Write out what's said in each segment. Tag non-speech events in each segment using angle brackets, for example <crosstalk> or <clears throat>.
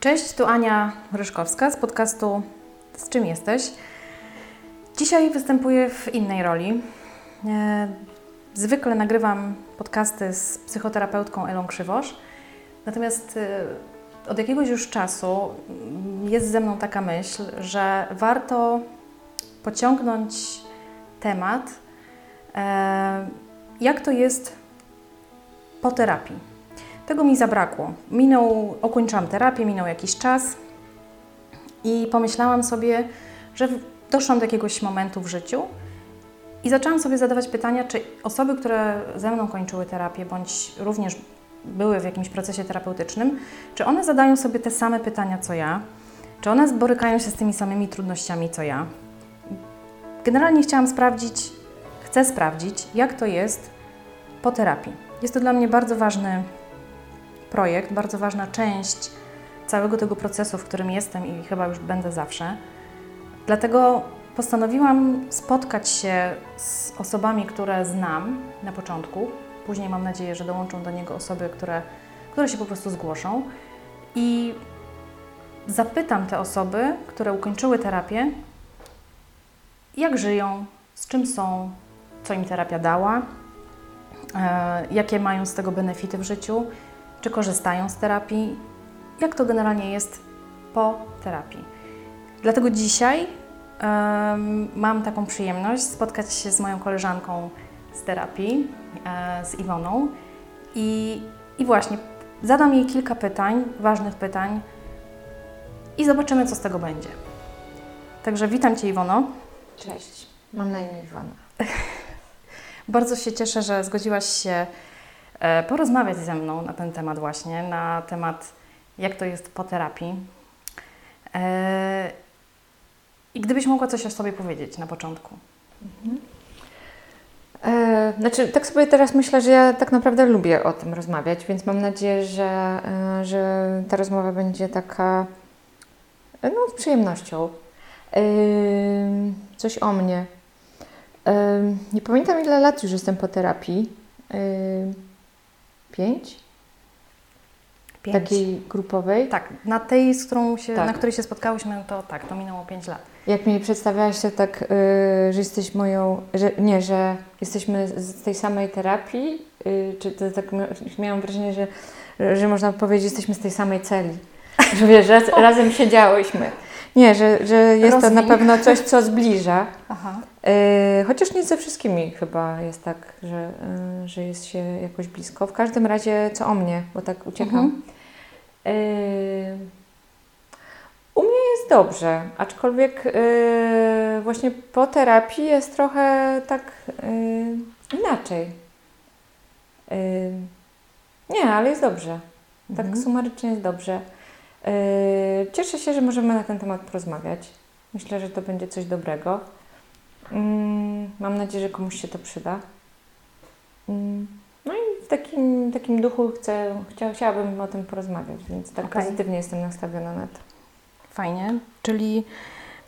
Cześć, tu Ania Ryszkowska z podcastu Z czym jesteś? Dzisiaj występuję w innej roli. E, zwykle nagrywam podcasty z psychoterapeutką Elą Krzywosz, natomiast e, od jakiegoś już czasu jest ze mną taka myśl, że warto pociągnąć temat, e, jak to jest po terapii. Tego mi zabrakło. Minął, ukończyłam terapię, minął jakiś czas i pomyślałam sobie, że doszłam do jakiegoś momentu w życiu i zaczęłam sobie zadawać pytania, czy osoby, które ze mną kończyły terapię, bądź również były w jakimś procesie terapeutycznym, czy one zadają sobie te same pytania co ja, czy one borykają się z tymi samymi trudnościami co ja. Generalnie chciałam sprawdzić, chcę sprawdzić, jak to jest po terapii. Jest to dla mnie bardzo ważny projekt, bardzo ważna część całego tego procesu, w którym jestem i chyba już będę zawsze. Dlatego postanowiłam spotkać się z osobami, które znam na początku. Później mam nadzieję, że dołączą do niego osoby, które, które się po prostu zgłoszą. I zapytam te osoby, które ukończyły terapię, jak żyją, z czym są, co im terapia dała, e, jakie mają z tego benefity w życiu, czy korzystają z terapii, jak to generalnie jest po terapii. Dlatego dzisiaj um, mam taką przyjemność spotkać się z moją koleżanką z terapii, e, z Iwoną i, i właśnie zadam jej kilka pytań, ważnych pytań i zobaczymy, co z tego będzie. Także witam Cię, Iwono. Cześć, mam na imię Iwona. <laughs> Bardzo się cieszę, że zgodziłaś się porozmawiać ze mną na ten temat właśnie, na temat jak to jest po terapii. E, I gdybyś mogła coś o sobie powiedzieć na początku. Mhm. E, znaczy, tak sobie teraz myślę, że ja tak naprawdę lubię o tym rozmawiać, więc mam nadzieję, że, e, że ta rozmowa będzie taka no, z przyjemnością. E, coś o mnie. E, nie pamiętam ile lat już jestem po terapii. Pięć? Pięć. Takiej grupowej? Tak, na tej, z którą się, Tak. na której się spotkałyśmy, to tak, to minęło 5 lat. Jak mi przedstawiałaś to tak, y, że jesteś moją, że, nie, że jesteśmy z tej samej terapii, y, czy to tak mia- miałam wrażenie, że, że można powiedzieć, że jesteśmy z tej samej celi. Że wiesz, raz, <laughs> razem siedziałyśmy. Nie, że, że jest to na Rozwij. pewno coś, co zbliża. Aha. Y, chociaż nie ze wszystkimi chyba jest tak, że, y, że jest się jakoś blisko. W każdym razie, co o mnie, bo tak uciekam. Mhm. Y, u mnie jest dobrze, aczkolwiek właśnie po terapii jest trochę tak inaczej. Nie, ale jest dobrze. Tak Mhm. sumarycznie jest dobrze. Y, cieszę się, że możemy na ten temat porozmawiać. Myślę, że to będzie coś dobrego. Mm, mam nadzieję, że komuś się to przyda. Mm, No i w takim, takim duchu chcę, chcia, chciałabym o tym porozmawiać, więc tak Okej. pozytywnie jestem nastawiona na to. Fajnie. Czyli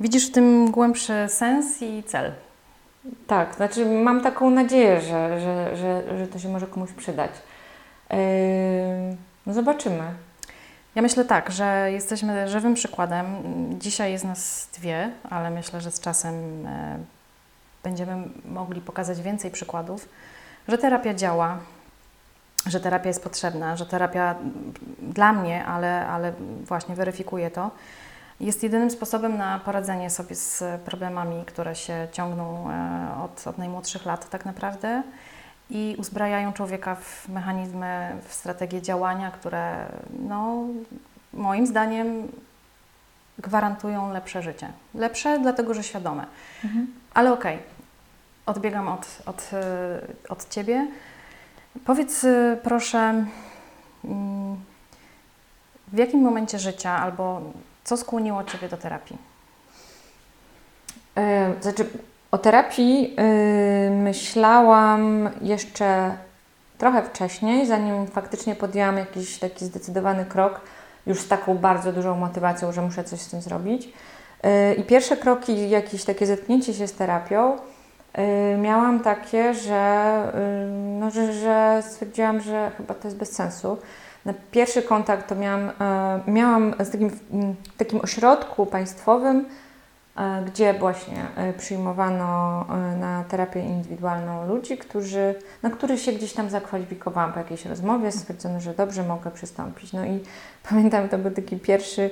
widzisz w tym głębszy sens i cel. Tak, znaczy mam taką nadzieję, że, że, że, że to się może komuś przydać. Yy, no zobaczymy. Ja myślę tak, że jesteśmy żywym przykładem. Dzisiaj jest nas dwie, ale myślę, że z czasem e, będziemy mogli pokazać więcej przykładów, że terapia działa, że terapia jest potrzebna, że terapia dla mnie, ale, ale właśnie weryfikuje to, jest jedynym sposobem na poradzenie sobie z problemami, które się ciągną e, od, od najmłodszych lat tak naprawdę i uzbrajają człowieka w mechanizmy, w strategie działania, które no, moim zdaniem gwarantują lepsze życie. Lepsze dlatego, że świadome. Ale okej, odbiegam od, od, y, od Ciebie. Powiedz y, proszę, mm, w jakim momencie życia albo co skłoniło Ciebie do terapii? E, Znaczy, o terapii y, myślałam jeszcze trochę wcześniej, zanim faktycznie podjęłam jakiś taki zdecydowany krok, już z taką bardzo dużą motywacją, że muszę coś z tym zrobić. Y, I pierwsze kroki, jakieś takie zetknięcie się z terapią, y, miałam takie, że, no, że, że stwierdziłam, że chyba to jest bez sensu. na pierwszy kontakt to miałam, miałam z takim, takim ośrodku państwowym, gdzie właśnie e, przyjmowano na terapię indywidualną ludzi, którzy, na których się gdzieś tam zakwalifikowałam po jakiejś rozmowie, stwierdzono, że dobrze mogę przystąpić. No i <laughs> pamiętam, to był taki pierwszy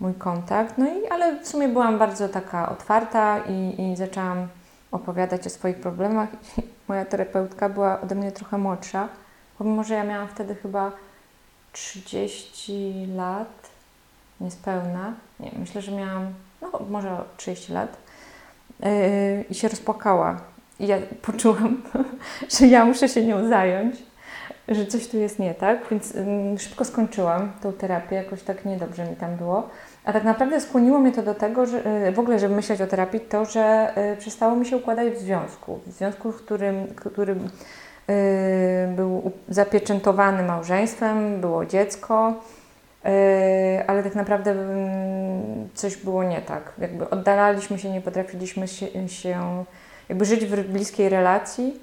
mój kontakt, no i ale w sumie byłam bardzo taka otwarta i, i zaczęłam opowiadać o swoich problemach. <laughs> Moja terapeutka była ode mnie trochę młodsza, pomimo, że ja miałam wtedy chyba 30 lat, niespełna. Nie, myślę, że miałam no, może 30 lat yy, i się rozpłakała. I ja <laughs> poczułam, <laughs> że ja muszę się nią zająć, że coś tu jest nie tak, więc yy, szybko skończyłam tą terapię, jakoś tak niedobrze mi tam było. A tak naprawdę skłoniło mnie to do tego, że y, w ogóle, żeby myśleć o terapii, to, że y, przestało mi się układać w związku. W związku, w którym, którym był zapieczętowany małżeństwem, było dziecko, ale tak naprawdę mm, coś było nie tak. Jakby oddalaliśmy się, nie potrafiliśmy się, jakby żyć w bliskiej relacji.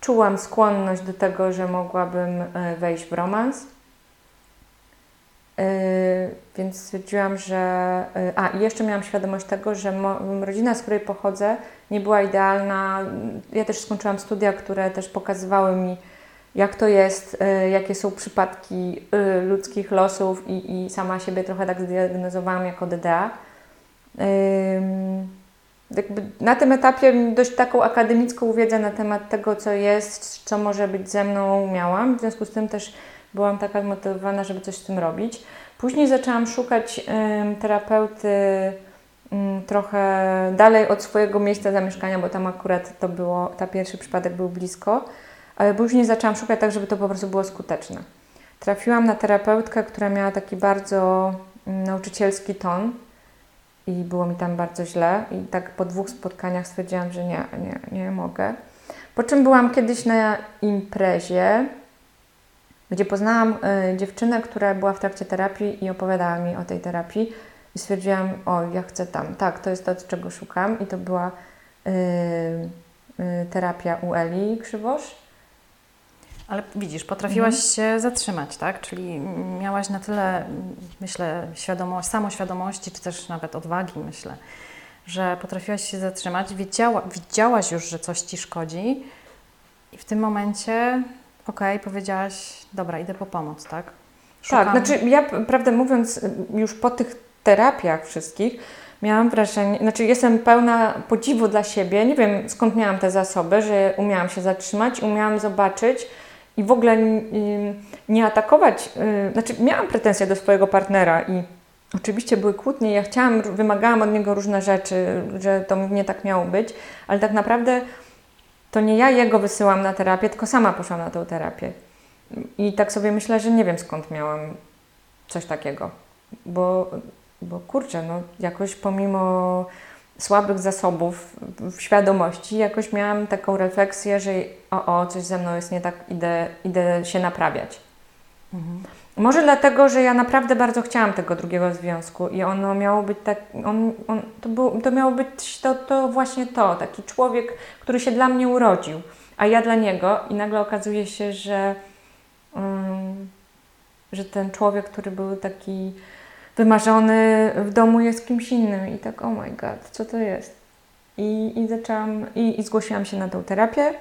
Czułam skłonność do tego, że mogłabym wejść w romans Yy, więc stwierdziłam, że. Yy, a, i jeszcze miałam świadomość tego, że rodzina, z której pochodzę, nie była idealna. Ja też skończyłam studia, które też pokazywały mi, jak to jest, yy, jakie są przypadki ludzkich losów, i, i sama siebie trochę tak zdiagnozowałam jako DDA. Jakby na tym etapie dość taką akademicką wiedzę na temat tego, co jest, co może być ze mną, miałam. W związku z tym też byłam taka zmotywowana, żeby coś z tym robić. Później zaczęłam szukać terapeuty y, trochę dalej od swojego miejsca zamieszkania, bo tam akurat to było, ta pierwszy przypadek był blisko, ale później zaczęłam szukać tak, żeby to po prostu było skuteczne. Trafiłam na terapeutkę, która miała taki bardzo y, nauczycielski ton i było mi tam bardzo źle i tak po dwóch spotkaniach stwierdziłam, że nie, nie, nie mogę. Po czym byłam kiedyś na imprezie, gdzie poznałam y, dziewczynę, która była w trakcie terapii i opowiadała mi o tej terapii i stwierdziłam, o ja chcę tam, tak, to jest to, czego szukam i to była y, y, terapia u Eli Krzywosz. Ale widzisz, potrafiłaś mhm. się zatrzymać, tak? Czyli miałaś na tyle, myślę, świadomość, samoświadomości, czy też nawet odwagi, myślę, że potrafiłaś się zatrzymać, wiedziała, widziałaś już, że coś Ci szkodzi i w tym momencie Okej, okay, powiedziałaś, dobra, idę po pomoc, tak? tak Szukam... Tak, znaczy ja, prawdę mówiąc, już po tych terapiach wszystkich, miałam wrażenie, znaczy jestem pełna podziwu dla siebie. Nie wiem skąd miałam te zasoby, że umiałam się zatrzymać, umiałam zobaczyć i w ogóle nie atakować. Y, znaczy, miałam pretensje do swojego partnera i oczywiście były kłótnie. Ja chciałam, wymagałam od niego różne rzeczy, że to nie tak miało być, ale tak naprawdę to nie ja jego wysyłam na terapię, tylko sama poszłam na tę terapię. I tak sobie myślę, że nie wiem skąd miałam coś takiego. Bo, bo kurczę, no jakoś pomimo słabych zasobów w świadomości, jakoś miałam taką refleksję, że o, o coś ze mną jest nie tak, idę, idę się naprawiać. Mhm. Może dlatego, że ja naprawdę bardzo chciałam tego drugiego związku i ono miało być tak, on, on, to, był, to miało być to, to właśnie to, taki człowiek, który się dla mnie urodził, a ja dla niego i nagle okazuje się, że, um, że ten człowiek, który był taki wymarzony w domu jest kimś innym i tak, oh my god, co to jest? I, i zaczęłam, i, i zgłosiłam się na tą terapię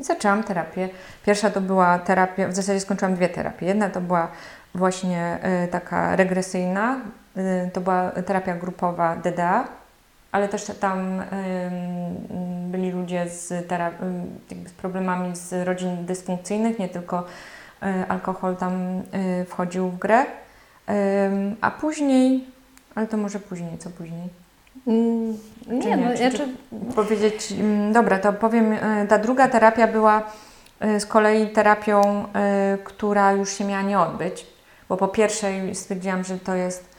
i zaczęłam terapię. Pierwsza to była terapia, w zasadzie skończyłam dwie terapie. Jedna to była właśnie y, taka regresyjna, y, to była terapia grupowa DDA, ale też tam y, byli ludzie z, z, problemami z rodzin dysfunkcyjnych, nie tylko alkohol tam wchodził w grę. A później, ale to może później, co później? Mm, nie, nie, no, czy, czy powiedzieć, mm, dobra, to powiem, e, ta druga terapia była e, z kolei terapią, e, która już się miała nie odbyć, bo po pierwszej stwierdziłam, że to jest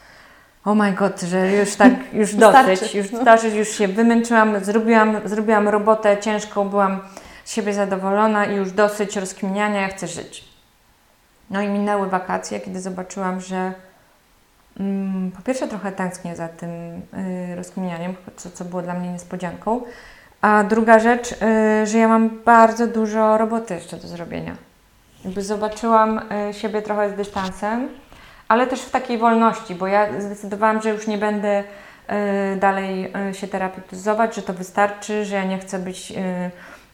oh my god, że już tak, już <laughs> dosyć, już dosyć, już się wymęczyłam, zrobiłam, zrobiłam robotę ciężką, byłam z siebie zadowolona i już dosyć rozkminiania, ja chcę żyć. No i minęły wakacje, kiedy zobaczyłam, że Mm, po pierwsze trochę tęsknię za tym y, rozkminianiem, co, co było dla mnie niespodzianką, A druga rzecz, y, że ja mam bardzo dużo roboty jeszcze do zrobienia. Jakby zobaczyłam y, siebie trochę z dystansem, ale też w takiej wolności, bo ja zdecydowałam, że już nie będę y, dalej y, się terapeutyzować, że to wystarczy, że ja nie chcę być y,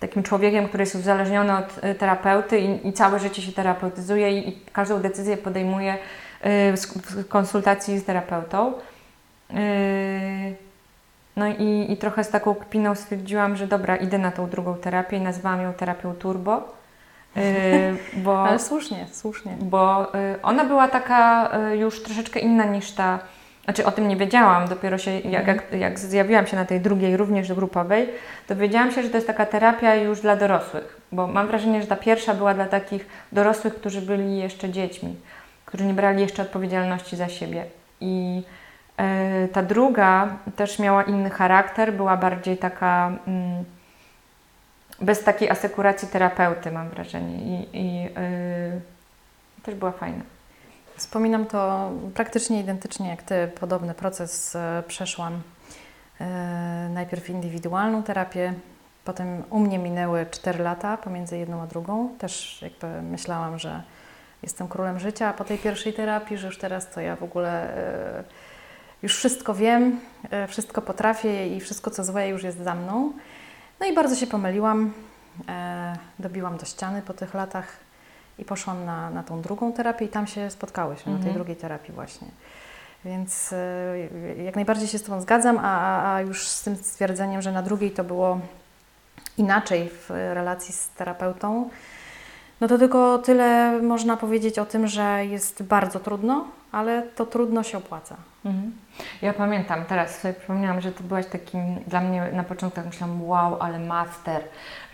takim człowiekiem, który jest uzależniony od y, terapeuty i, i całe życie się terapeutyzuje i, i każdą decyzję podejmuje y, w, konsultacji z terapeutą. Y, no i, i trochę z taką kpiną stwierdziłam, że dobra, idę na tą drugą terapię i nazwałam ją terapią turbo. <laughs> bo, Ale słusznie, słusznie. bo ona była taka już troszeczkę inna niż ta, znaczy o tym nie wiedziałam, dopiero się, jak, jak, jak zjawiłam się na tej drugiej, również grupowej, dowiedziałam się, że to jest taka terapia już dla dorosłych, bo mam wrażenie, że ta pierwsza była dla takich dorosłych, którzy byli jeszcze dziećmi, którzy nie brali jeszcze odpowiedzialności za siebie. I y, ta druga też miała inny charakter, była bardziej taka... Mm, bez takiej asekuracji terapeuty, mam wrażenie. I, i yy, też była fajna. Wspominam to praktycznie identycznie jak Ty. Podobny proces e, przeszłam. E, najpierw indywidualną terapię, potem u mnie minęły 4 lata pomiędzy jedną a drugą. Też jakby myślałam, że jestem królem życia, po tej pierwszej terapii, że już teraz to ja w ogóle e, już wszystko wiem, wszystko potrafię i wszystko co złe już jest za mną. No i bardzo się pomyliłam. Dobiłam do ściany po tych latach i poszłam na, na tą drugą terapię i tam się spotkałyśmy, na tej Mhm. drugiej terapii właśnie. Więc e, jak najbardziej się z Tobą zgadzam, a, a już z tym stwierdzeniem, że na drugiej to było inaczej w relacji z terapeutą, no to tylko tyle można powiedzieć o tym, że jest bardzo trudno, ale to trudno się opłaca. Mhm. Ja pamiętam, teraz sobie przypomniałam, że Ty byłaś takim, dla mnie na początku tak myślałam, wow, ale master,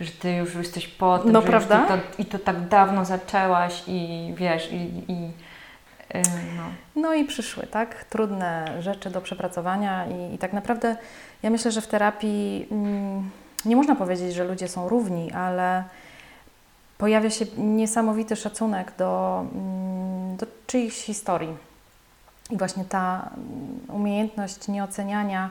że Ty już jesteś po tym, No, że prawda? To, to, i to tak dawno zaczęłaś i wiesz, i, i yy, no. No i przyszły, tak? Trudne rzeczy do przepracowania i, i tak naprawdę ja myślę, że w terapii mm, nie można powiedzieć, że ludzie są równi, ale pojawia się niesamowity szacunek do, mm, do czyichś historii. I właśnie ta umiejętność nieoceniania,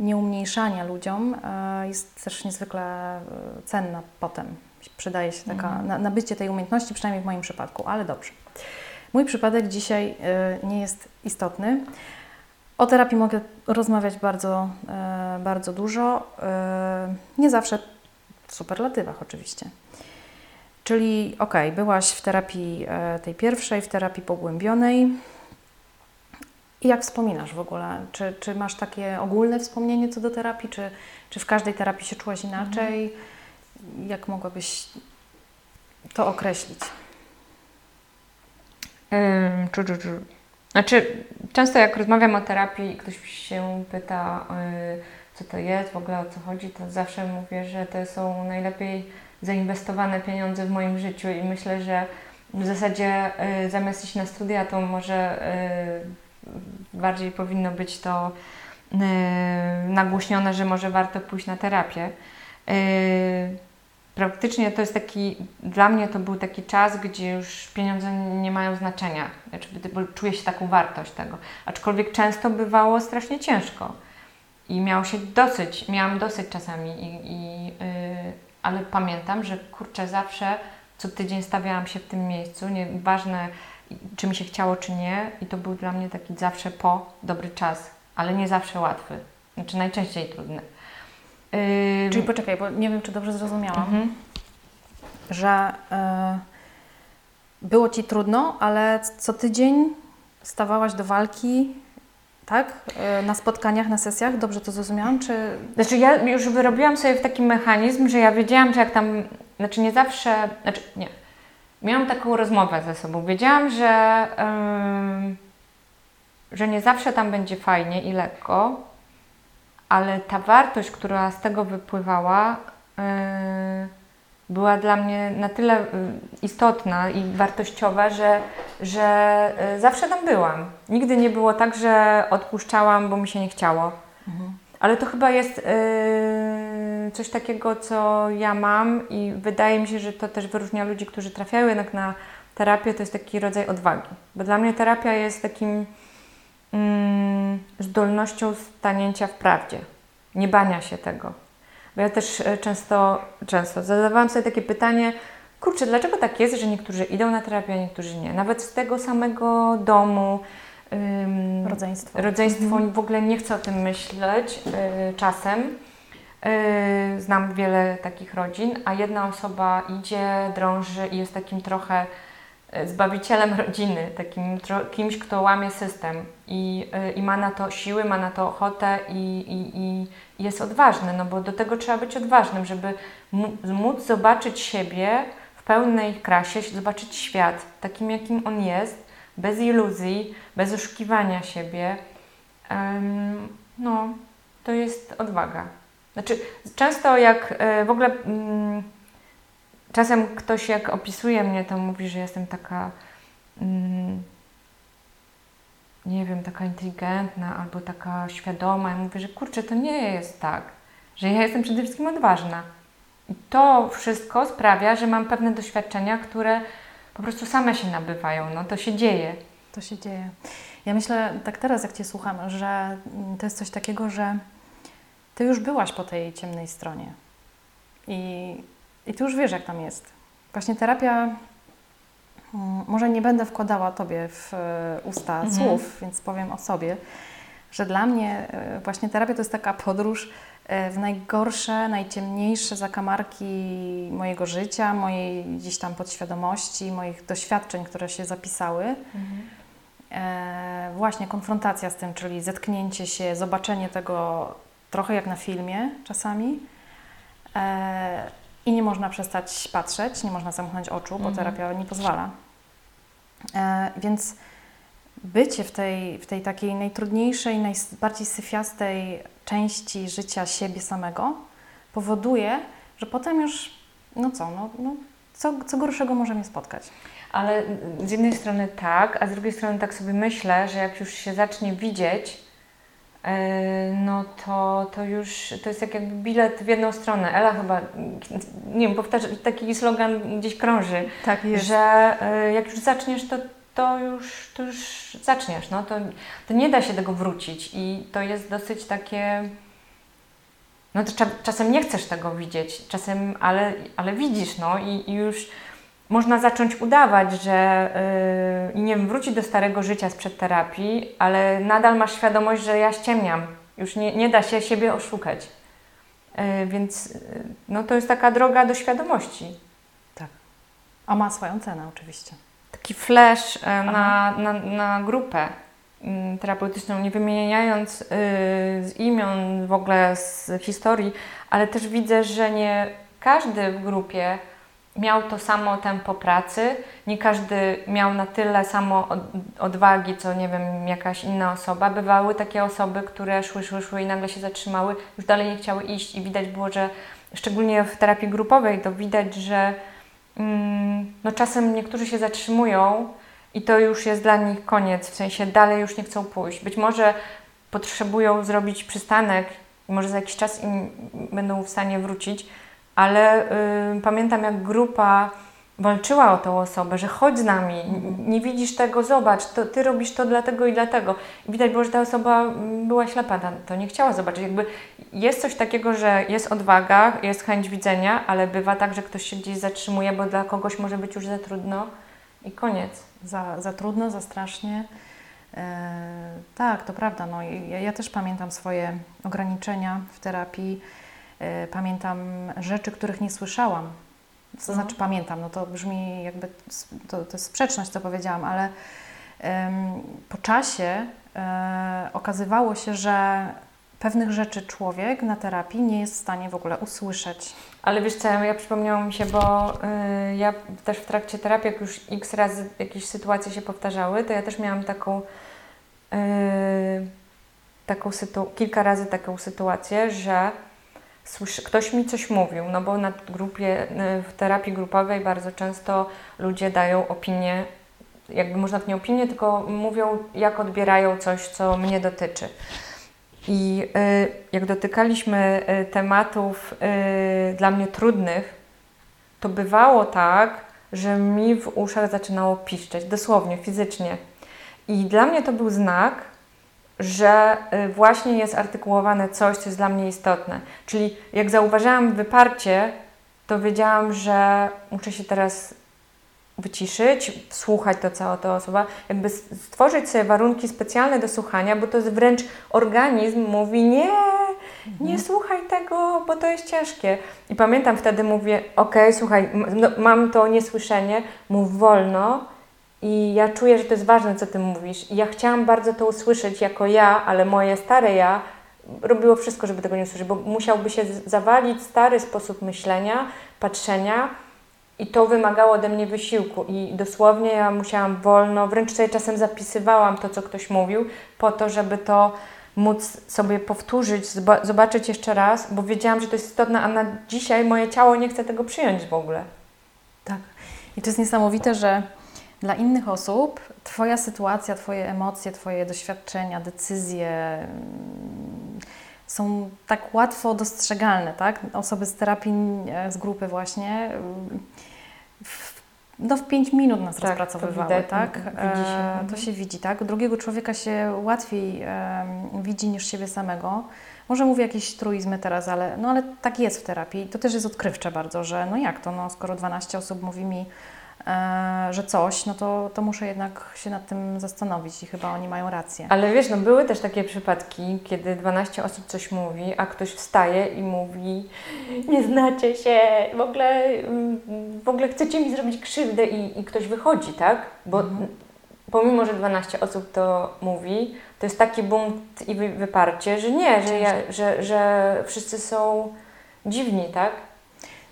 nieumniejszania ludziom e, jest też niezwykle e, cenna potem. Przydaje się taka, Mhm. na, nabycie tej umiejętności, przynajmniej w moim przypadku, ale dobrze. Mój przypadek dzisiaj y, nie jest istotny. O terapii mogę rozmawiać bardzo, bardzo dużo, nie zawsze w superlatywach oczywiście. Czyli ok, byłaś w terapii tej pierwszej, w terapii pogłębionej. I jak wspominasz w ogóle? Czy, czy masz takie ogólne wspomnienie co do terapii, czy, czy w każdej terapii się czułaś inaczej? Jak mogłabyś to określić? Ym, czu, czu, czu. Znaczy, często jak rozmawiam o terapii i ktoś się pyta, y, co to jest, w ogóle o co chodzi, to zawsze mówię, że to są najlepiej zainwestowane pieniądze w moim życiu i myślę, że w zasadzie y, zamiast iść na studia, to może y, bardziej powinno być to y, nagłośnione, że może warto pójść na terapię. Y, praktycznie to jest taki, dla mnie to był taki czas, gdzie już pieniądze nie mają znaczenia, znaczy, bo czuję się taką wartość tego. Aczkolwiek często bywało strasznie ciężko i miało się dosyć, miałam dosyć czasami, i, i, yy, ale pamiętam, że kurczę, zawsze co tydzień stawiałam się w tym miejscu, nieważne czy mi się chciało, czy nie, i to był dla mnie taki zawsze po dobry czas, ale nie zawsze łatwy, znaczy najczęściej trudny. Yy, Czyli poczekaj, bo nie wiem, czy dobrze zrozumiałam. mhm. że e, było ci trudno, ale co tydzień stawałaś do walki, tak? E, na spotkaniach, na sesjach, dobrze to zrozumiałam? Czy Znaczy ja już wyrobiłam sobie w taki mechanizm, że ja wiedziałam, że jak tam, znaczy nie zawsze, znaczy nie, miałam taką rozmowę ze sobą. Wiedziałam, że, ym, że nie zawsze tam będzie fajnie i lekko, ale ta wartość, która z tego wypływała, yy, była dla mnie na tyle y, istotna i wartościowa, że, że y, zawsze tam byłam. Nigdy nie było tak, że odpuszczałam, bo mi się nie chciało. Ale to chyba jest yy, coś takiego, co ja mam i wydaje mi się, że to też wyróżnia ludzi, którzy trafiają jednak na terapię, to jest taki rodzaj odwagi. Bo dla mnie terapia jest takim mm, zdolnością stanięcia w prawdzie, nie bania się tego. Bo ja też e, często, często zadawałam sobie takie pytanie, kurczę, dlaczego tak jest, że niektórzy idą na terapię, a niektórzy nie? Nawet z tego samego domu, Rodzeństwo. rodzeństwo Mhm. w ogóle nie chcę o tym myśleć y, czasem. Y, znam wiele takich rodzin, a jedna osoba idzie, drąży i jest takim trochę y, zbawicielem rodziny, takim kimś, kto łamie system i, y, i ma na to siły, ma na to ochotę i, i, i jest odważny, no bo do tego trzeba być odważnym, żeby móc zobaczyć siebie w pełnej krasie, zobaczyć świat takim, jakim on jest, bez iluzji, bez oszukiwania siebie. Em, no, to jest odwaga. Znaczy, często jak e, w ogóle mm, czasem ktoś jak opisuje mnie, to mówi, że jestem taka mm, nie wiem, taka inteligentna albo taka świadoma. Ja mówię, że kurczę, to nie jest tak, że ja jestem przede wszystkim odważna. I to wszystko sprawia, że mam pewne doświadczenia, które po prostu same się nabywają. No to się dzieje. To się dzieje. Ja myślę, tak teraz jak Cię słucham, że to jest coś takiego, że Ty już byłaś po tej ciemnej stronie i, i Ty już wiesz, jak tam jest. Właśnie terapia, mm, może nie będę wkładała Tobie w e, usta Mhm. słów, więc powiem o sobie, że dla mnie e, właśnie terapia to jest taka podróż e, w najgorsze, najciemniejsze zakamarki mojego życia, mojej gdzieś tam podświadomości, moich doświadczeń, które się zapisały. E, właśnie konfrontacja z tym, czyli zetknięcie się, zobaczenie tego trochę jak na filmie czasami. E, I nie można przestać patrzeć, nie można zamknąć oczu, bo Mhm. terapia nie pozwala. E, więc bycie w tej, w tej takiej najtrudniejszej, najbardziej syfiastej części życia siebie samego powoduje, że potem już, no co, no, no co, co gorszego może mnie spotkać. Ale z jednej strony tak, a z drugiej strony tak sobie myślę, że jak już się zacznie widzieć, no to, to już to jest jak jakby bilet w jedną stronę. Ela chyba, nie wiem, powtarza, taki slogan gdzieś krąży, Tak że yy, jak już zaczniesz, to, to, już, to już zaczniesz. No, to, to nie da się tego wrócić i to jest dosyć takie. No to cza- czasem nie chcesz tego widzieć, czasem, ale, ale widzisz, no i, i już można zacząć udawać, że yy, nie wiem, wrócić do starego życia sprzed terapii, ale nadal masz świadomość, że ja ściemniam. Już nie, nie da się siebie oszukać. Yy, więc yy, no to jest taka droga do świadomości. A ma swoją cenę oczywiście. Taki flash Aha. na, na, na grupę mm, terapeutyczną, nie wymieniając y, z imion, w ogóle z historii, ale też widzę, że nie każdy w grupie miał to samo tempo pracy, nie każdy miał na tyle samo od, odwagi, co nie wiem, jakaś inna osoba. Bywały takie osoby, które szły, szły, szły i nagle się zatrzymały, już dalej nie chciały iść i widać było, że szczególnie w terapii grupowej to widać, że mm, no czasem niektórzy się zatrzymują i to już jest dla nich koniec, w sensie dalej już nie chcą pójść. Być może potrzebują zrobić przystanek może za jakiś czas im będą w stanie wrócić, ale y, pamiętam jak grupa walczyła o tą osobę, że chodź z nami, nie widzisz tego, zobacz, to ty robisz to dlatego i dlatego. I widać było, że ta osoba była ślepa, to nie chciała zobaczyć. Jakby jest coś takiego, że jest odwaga, jest chęć widzenia, ale bywa tak, że ktoś się gdzieś zatrzymuje, bo dla kogoś może być już za trudno i koniec. Za, za trudno, za strasznie. E, tak, to prawda. No, ja, ja też pamiętam swoje ograniczenia w terapii. E, pamiętam rzeczy, których nie słyszałam. To Mhm. znaczy pamiętam, no to brzmi jakby, to, to jest sprzeczność, co powiedziałam, ale em, po czasie e, okazywało się, że pewnych rzeczy człowiek na terapii nie jest w stanie w ogóle usłyszeć. Ale wiesz co, ja przypomniało mi się, bo y, ja też w trakcie terapii, jak już x razy jakieś sytuacje się powtarzały, to ja też miałam taką, y, taką kilka razy taką sytuację, że słyszy, ktoś mi coś mówił, no bo na grupie, y, w terapii grupowej bardzo często ludzie dają opinię, jakby można nie opinię, tylko mówią, jak odbierają coś, co mnie dotyczy. I y, jak dotykaliśmy y, tematów dla mnie trudnych, to bywało tak, że mi w uszach zaczynało piszczeć, dosłownie, fizycznie. I dla mnie to był znak, że y, właśnie jest artykułowane coś, co jest dla mnie istotne. Czyli jak zauważyłam wyparcie, to wiedziałam, że muszę się teraz wyciszyć, słuchać to, co ta osoba, jakby stworzyć sobie warunki specjalne do słuchania, bo to jest wręcz organizm mówi nie, nie mhm. słuchaj tego, bo to jest ciężkie. I pamiętam wtedy mówię, ok, słuchaj, no, mam to niesłyszenie, mów wolno i ja czuję, że to jest ważne, co Ty mówisz. I ja chciałam bardzo to usłyszeć jako ja, ale moje stare ja robiło wszystko, żeby tego nie usłyszeć, bo musiałby się zawalić stary sposób myślenia, patrzenia, i to wymagało ode mnie wysiłku i dosłownie ja musiałam wolno, wręcz sobie czasem zapisywałam to, co ktoś mówił, po to, żeby to móc sobie powtórzyć, zobaczyć jeszcze raz, bo wiedziałam, że to jest istotne, a na dzisiaj moje ciało nie chce tego przyjąć w ogóle. Tak. I to jest niesamowite, że dla innych osób Twoja sytuacja, Twoje emocje, Twoje doświadczenia, decyzje są tak łatwo dostrzegalne, tak? Osoby z terapii, e, z grupy właśnie, w, no w 5 minut nas tak, rozpracowywały, widać, tak? Widzi się. E, to mhm. się widzi, tak? Drugiego człowieka się łatwiej widzi niż siebie samego. Może mówię jakieś truizmy teraz, ale, no ale tak jest w terapii. To też jest odkrywcze bardzo, że no jak to, no skoro 12 osób mówi mi, że coś, no to, to muszę jednak się nad tym zastanowić i chyba oni mają rację. Ale wiesz, no były też takie przypadki, kiedy 12 osób coś mówi, a ktoś wstaje i mówi nie znacie się, w ogóle, w ogóle chcecie mi zrobić krzywdę i, i ktoś wychodzi, tak? Bo mhm. pomimo, że 12 osób to mówi, to jest taki bunt i wyparcie, że nie, że, ja, że, że wszyscy są dziwni, tak?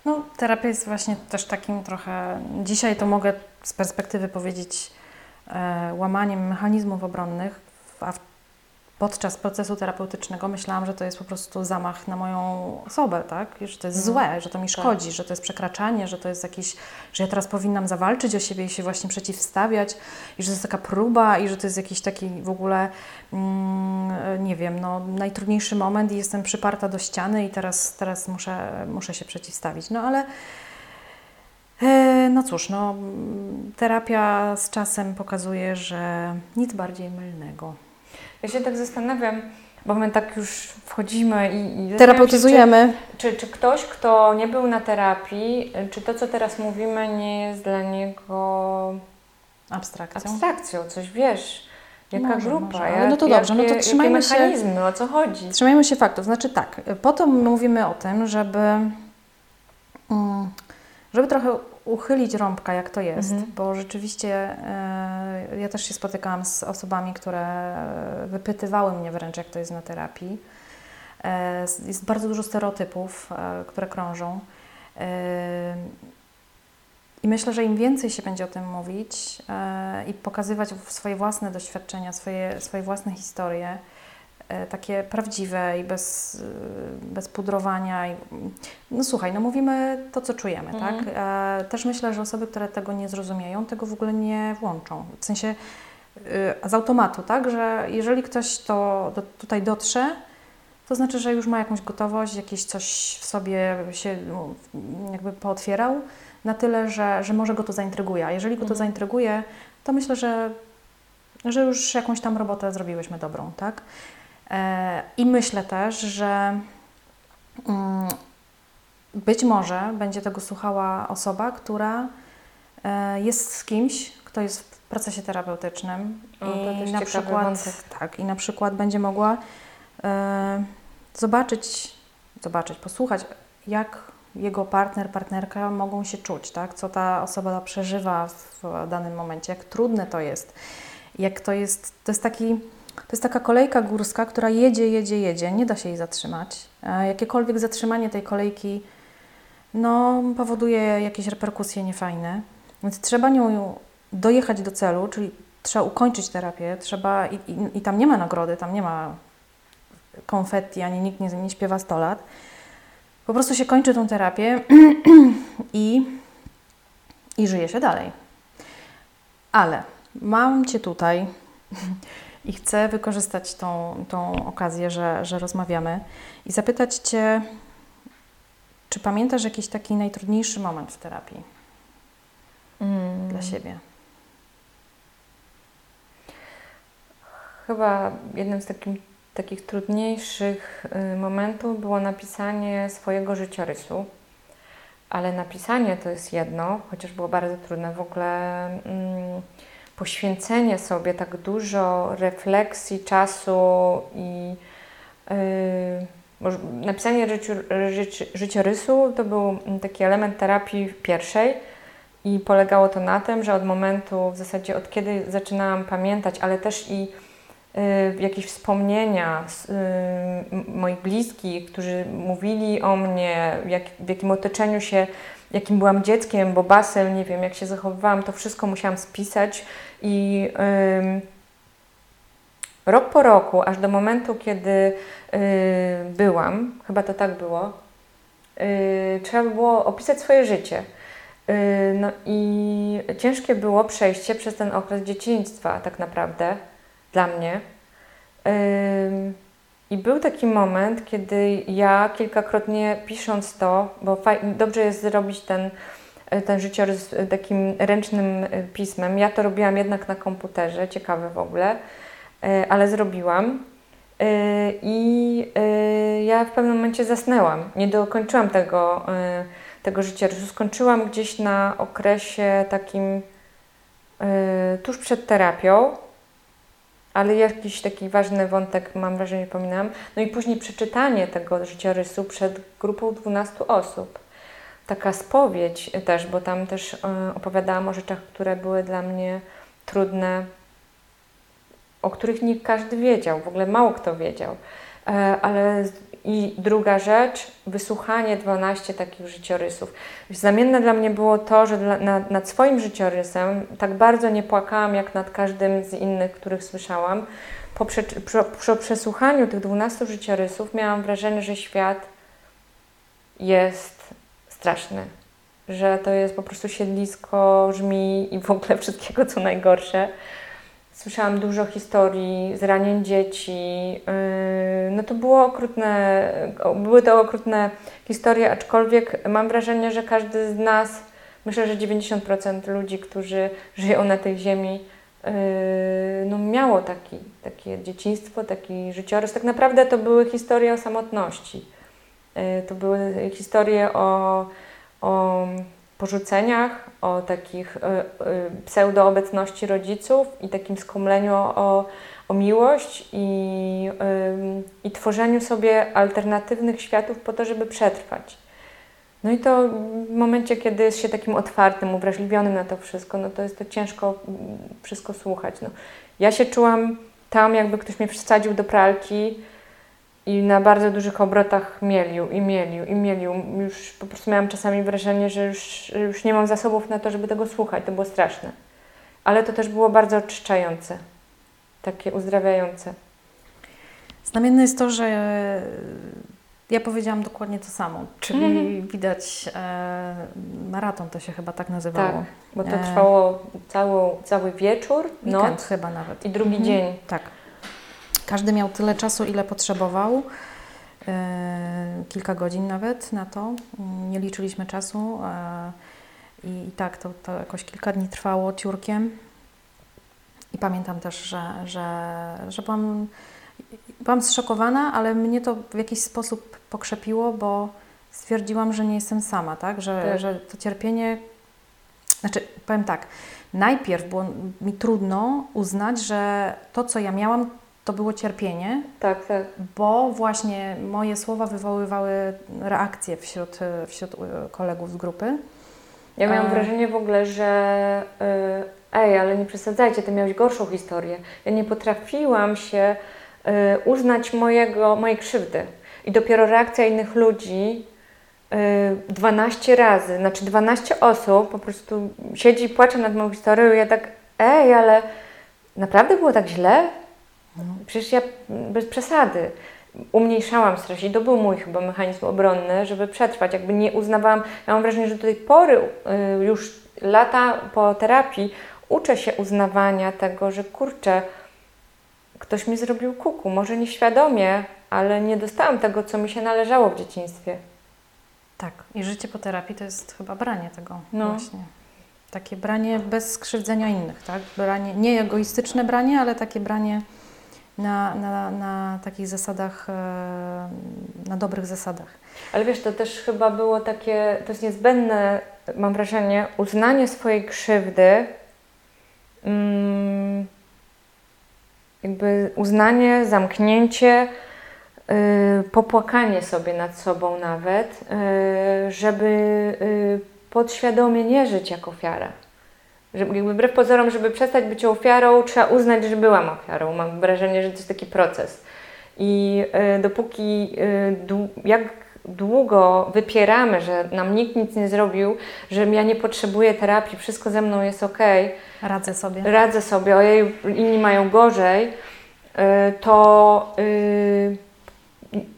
No, terapia jest właśnie też takim trochę. Dzisiaj to mogę z perspektywy powiedzieć e, łamaniem mechanizmów obronnych, a w podczas procesu terapeutycznego myślałam, że to jest po prostu zamach na moją osobę, tak? Że to jest mhm. złe, że to mi tak. szkodzi, tak. że to jest przekraczanie, że to jest jakiś, że ja teraz powinnam zawalczyć o siebie i się właśnie przeciwstawiać i że to jest taka próba i że to jest jakiś taki w ogóle, mm, nie wiem, no, najtrudniejszy moment i jestem przyparta do ściany i teraz, teraz muszę, muszę się przeciwstawić. No ale e, no cóż, no, terapia z czasem pokazuje, że nic bardziej mylnego. Ja się tak zastanawiam, bo my tak już wchodzimy i, i terapeutyzujemy. Czy, czy, czy, ktoś, kto nie był na terapii, czy to, co teraz mówimy, nie jest dla niego abstrakcją? Abstrakcją, coś wiesz. Jaka może, grupa? Może. Jak, no to dobrze, jakie, no to trzymajmy się. mechanizmy, o co chodzi? Trzymajmy się faktów. Znaczy tak, po to mówimy o tym, żeby, mm, żeby trochę uchylić rąbka, jak to jest, mhm. bo rzeczywiście e, ja też się spotykałam z osobami, które wypytywały mnie wręcz, jak to jest na terapii. E, jest bardzo dużo stereotypów, e, które krążą. I myślę, że im więcej się będzie o tym mówić i pokazywać swoje własne doświadczenia, swoje, swoje własne historie, takie prawdziwe i bez, e, bez pudrowania. No słuchaj, no mówimy to, co czujemy, tak? mhm. tak? Też myślę, że osoby, które tego nie zrozumieją, tego w ogóle nie włączą. W sensie z automatu, tak? Że jeżeli ktoś to do, tutaj dotrze, to znaczy, że już ma jakąś gotowość, jakieś coś w sobie się no, jakby pootwierał na tyle, że, że może go to zaintryguje. A jeżeli go to mhm. zaintryguje, to myślę, że, że już jakąś tam robotę zrobiłyśmy dobrą, tak? I myślę też, że mm, być może będzie tego słuchała osoba, która e, jest z kimś, kto jest w procesie terapeutycznym. O, i na przykład tak i na przykład będzie mogła e, zobaczyć, zobaczyć, posłuchać, jak jego partner, partnerka mogą się czuć, tak? co ta osoba przeżywa w danym momencie, jak trudne to jest, jak to jest, to jest taki to jest taka kolejka górska, która jedzie, jedzie, jedzie, nie da się jej zatrzymać. Jakiekolwiek zatrzymanie tej kolejki no, powoduje jakieś reperkusje niefajne, więc trzeba nią dojechać do celu, czyli trzeba ukończyć terapię, trzeba i, i, i tam nie ma nagrody, tam nie ma konfetti, ani nikt nie, nie śpiewa 100 lat. Po prostu się kończy tą terapię <clears throat> i, i żyje się dalej. Ale mam Cię tutaj <laughs> i chcę wykorzystać tą, tą okazję, że, że rozmawiamy i zapytać Cię, czy pamiętasz jakiś taki najtrudniejszy moment w terapii mm. dla siebie? chyba jednym z takim, takich trudniejszych y, momentów było napisanie swojego życiorysu. Ale napisanie to jest jedno, chociaż było bardzo trudne. W ogóle mm, poświęcenie sobie tak dużo refleksji, czasu i yy, napisanie życiu, życi, życiorysu to był taki element terapii pierwszej i polegało to na tym, że od momentu, w zasadzie od kiedy zaczynałam pamiętać, ale też i y, jakieś wspomnienia z, y, moich bliskich, którzy mówili o mnie, jak, w jakim otoczeniu się, jakim byłam dzieckiem, bo basel, nie wiem, jak się zachowywałam, to wszystko musiałam spisać i rok po roku, aż do momentu, kiedy y, byłam, chyba to tak było, y, trzeba było opisać swoje życie. Y, no i ciężkie było przejście przez ten okres dzieciństwa, tak naprawdę, dla mnie. I był taki moment, kiedy ja kilkakrotnie pisząc to, bo dobrze jest zrobić ten, ten życiorys takim ręcznym pismem. Ja to robiłam jednak na komputerze, ciekawe w ogóle, ale zrobiłam. I ja w pewnym momencie zasnęłam. Nie dokończyłam tego tego życiorysu. Skończyłam gdzieś na okresie takim tuż przed terapią, ale jakiś taki ważny wątek, mam wrażenie, pominam. No i później przeczytanie tego życiorysu przed grupą 12 osób. Taka spowiedź też, bo tam też yy, opowiadałam o rzeczach, które były dla mnie trudne, o których nie każdy wiedział, w ogóle mało kto wiedział. Yy, ale i druga rzecz, wysłuchanie 12 takich życiorysów. Znamienne dla mnie było to, że dla, nad, nad, swoim życiorysem tak bardzo nie płakałam jak nad każdym z innych, których słyszałam. Po, prze, po, przesłuchaniu tych 12 życiorysów miałam wrażenie, że świat jest straszny. Że to jest po prostu siedlisko żmi i w ogóle wszystkiego, co najgorsze. Słyszałam dużo historii zranień dzieci. Yy, no to było okrutne, były to okrutne historie, aczkolwiek mam wrażenie, że każdy z nas, myślę, że 90% ludzi, którzy żyją na tej ziemi, yy, no miało taki, takie dzieciństwo, taki życiorys. Tak naprawdę to były historie o samotności. Yy, to były historie o, o porzuceniach, o takich y, y, pseudoobecności rodziców i takim skomleniu o, o miłość i, i tworzeniu sobie alternatywnych światów po to, żeby przetrwać. No i to w momencie, kiedy jest się takim otwartym, uwrażliwionym na to wszystko, no to jest to ciężko wszystko słuchać. No. Ja się czułam tam, jakby ktoś mnie wsadził do pralki i na bardzo dużych obrotach mielił i mielił i mielił. Już po prostu miałam czasami wrażenie, że już, już nie mam zasobów na to, żeby tego słuchać. To było straszne. Ale to też było bardzo oczyszczające, takie uzdrawiające. Znamienne jest to, że ja powiedziałam dokładnie to samo, czyli mm. widać e, maraton to się chyba tak nazywało. Tak, bo to trwało cało, cały wieczór, Weekend noc chyba nawet. I drugi mm. dzień. Tak. Każdy miał tyle czasu, ile potrzebował. E, kilka godzin nawet na to. Nie liczyliśmy czasu. I, I tak, to, to jakoś kilka dni trwało ciurkiem. I pamiętam też, że, że, że byłam, byłam zszokowana, ale mnie to w jakiś sposób pokrzepiło, bo stwierdziłam, że nie jestem sama, tak? Że, tak. że to cierpienie. Znaczy, powiem tak, najpierw było mi trudno uznać, że to, co ja miałam, to było cierpienie. Tak, tak. Bo właśnie moje słowa wywoływały reakcje wśród, wśród e, kolegów z grupy. Ja miałam e... wrażenie w ogóle, że e, ej, ale nie przesadzajcie, ty miałeś gorszą historię. Ja nie potrafiłam się e, uznać mojego, mojej krzywdy. I dopiero reakcja innych ludzi 12 razy, znaczy 12 osób po prostu siedzi i płacze nad moją historią i ja tak, ej, ale naprawdę było tak źle? Przecież ja bez przesady umniejszałam stres i to był mój chyba mechanizm obronny, żeby przetrwać. Jakby nie uznawałam, ja mam wrażenie, że do tej pory, y, już lata po terapii, uczę się uznawania tego, że kurczę, ktoś mi zrobił kuku, może nieświadomie, ale nie dostałam tego, co mi się należało w dzieciństwie. Tak, i życie po terapii to jest chyba branie tego no. właśnie. Takie branie bez skrzywdzenia innych, tak? Branie, nie egoistyczne branie, ale takie branie na, na, na takich zasadach, e, na dobrych zasadach. Ale wiesz, to też chyba było takie, to jest niezbędne, mam wrażenie, uznanie swojej krzywdy, mm, jakby uznanie, zamknięcie, yy, popłakanie sobie nad sobą nawet, yy, żeby yy, podświadomie nie żyć jako ofiara. Żeby, jakby wbrew pozorom, żeby przestać być ofiarą, trzeba uznać, że byłam ofiarą. Mam wrażenie, że to jest taki proces. I y, dopóki, y, jak długo wypieramy, że nam nikt nic nie zrobił, że ja nie potrzebuję terapii, wszystko ze mną jest ok. Radzę sobie. Radzę sobie, ojej, inni mają gorzej, y, to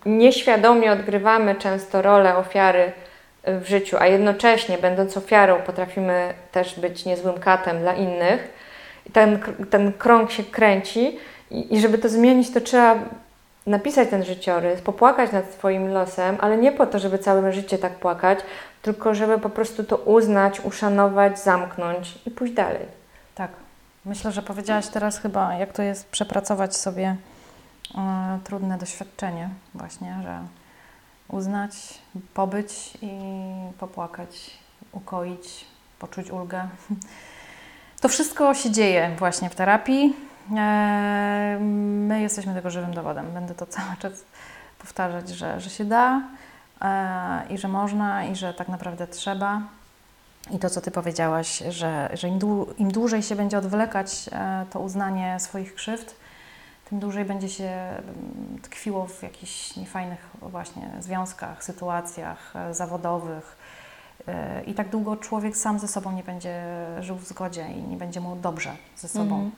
nieświadomie odgrywamy często rolę ofiary w życiu, a jednocześnie, będąc ofiarą, potrafimy też być niezłym katem dla innych. I ten, ten krąg się kręci, i, i żeby to zmienić, to trzeba napisać ten życiorys, popłakać nad swoim losem, ale nie po to, żeby całe życie tak płakać, tylko żeby po prostu to uznać, uszanować, zamknąć i pójść dalej. Tak. Myślę, że powiedziałaś teraz chyba, jak to jest przepracować sobie e, trudne doświadczenie, właśnie, że uznać, pobyć i popłakać, ukoić, poczuć ulgę. To wszystko się dzieje właśnie w terapii. E, my jesteśmy tego żywym dowodem. Będę to <laughs> cały czas powtarzać, że, że się da e, i że można i że tak naprawdę trzeba. I to, co Ty powiedziałaś, że, że im, dłu im dłużej się będzie odwlekać e, to uznanie swoich krzywd, tym dłużej będzie się mm, tkwiło w jakichś niefajnych właśnie związkach, sytuacjach zawodowych. I tak długo człowiek sam ze sobą nie będzie żył w zgodzie i nie będzie mu dobrze ze sobą.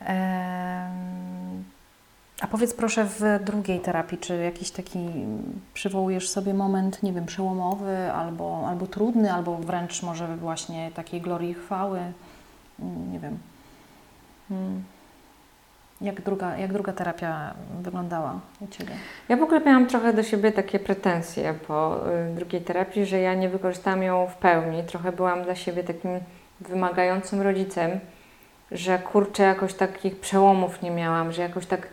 Mm. A powiedz proszę w drugiej terapii, czy jakiś taki przywołujesz sobie moment, nie wiem, przełomowy, albo, albo trudny, albo wręcz może właśnie takiej glorii chwały, mm, nie wiem. Hmm. Jak druga, jak druga terapia wyglądała u Ciebie? Ja w ogóle miałam trochę do siebie takie pretensje po y, drugiej terapii, że ja nie wykorzystałam ją w pełni. Trochę byłam dla siebie takim wymagającym rodzicem że kurczę, jakoś takich przełomów nie miałam, że jakoś tak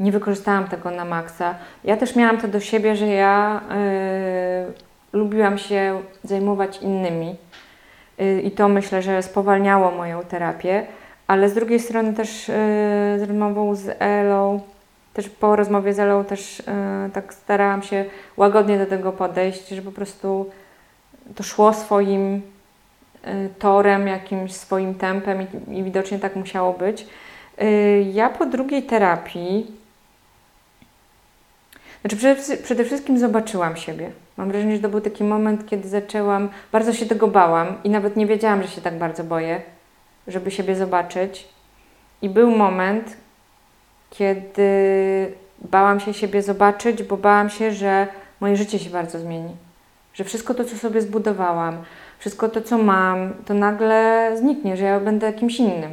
nie wykorzystałam tego na maksa. Ja też miałam to do siebie, że ja y, lubiłam się zajmować innymi y, i to myślę, że spowalniało moją terapię, ale z drugiej strony też y, z rozmową z Elą, też po rozmowie z Elą też tak starałam się łagodnie do tego podejść, że po prostu to szło swoim Y, torem, jakimś swoim tempem i, widocznie tak musiało być. Y, ja po drugiej terapii, znaczy przede, przede wszystkim zobaczyłam siebie. Mam wrażenie, że to był taki moment, kiedy zaczęłam, bardzo się tego bałam i nawet nie wiedziałam, że się tak bardzo boję, żeby siebie zobaczyć. I był moment, kiedy bałam się siebie zobaczyć, bo bałam się, że moje życie się bardzo zmieni. Że wszystko to, co sobie zbudowałam, wszystko to, co mam, to nagle zniknie, że ja będę kimś innym.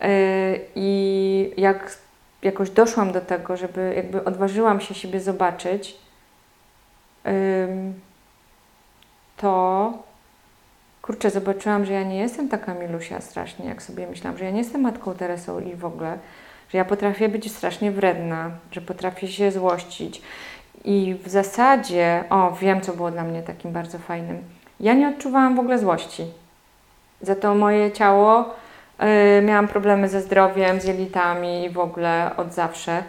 Yy, I jak jakoś doszłam do tego, żeby jakby odważyłam się siebie zobaczyć, to kurczę, zobaczyłam, że ja nie jestem taka milusia strasznie, jak sobie myślałam, że ja nie jestem matką Teresą i w ogóle, że ja potrafię być strasznie wredna, że potrafię się złościć. I w zasadzie, o, wiem, co było dla mnie takim bardzo fajnym ja nie odczuwałam w ogóle złości. Za to moje ciało, yy, miałam problemy ze zdrowiem, z jelitami w ogóle od zawsze.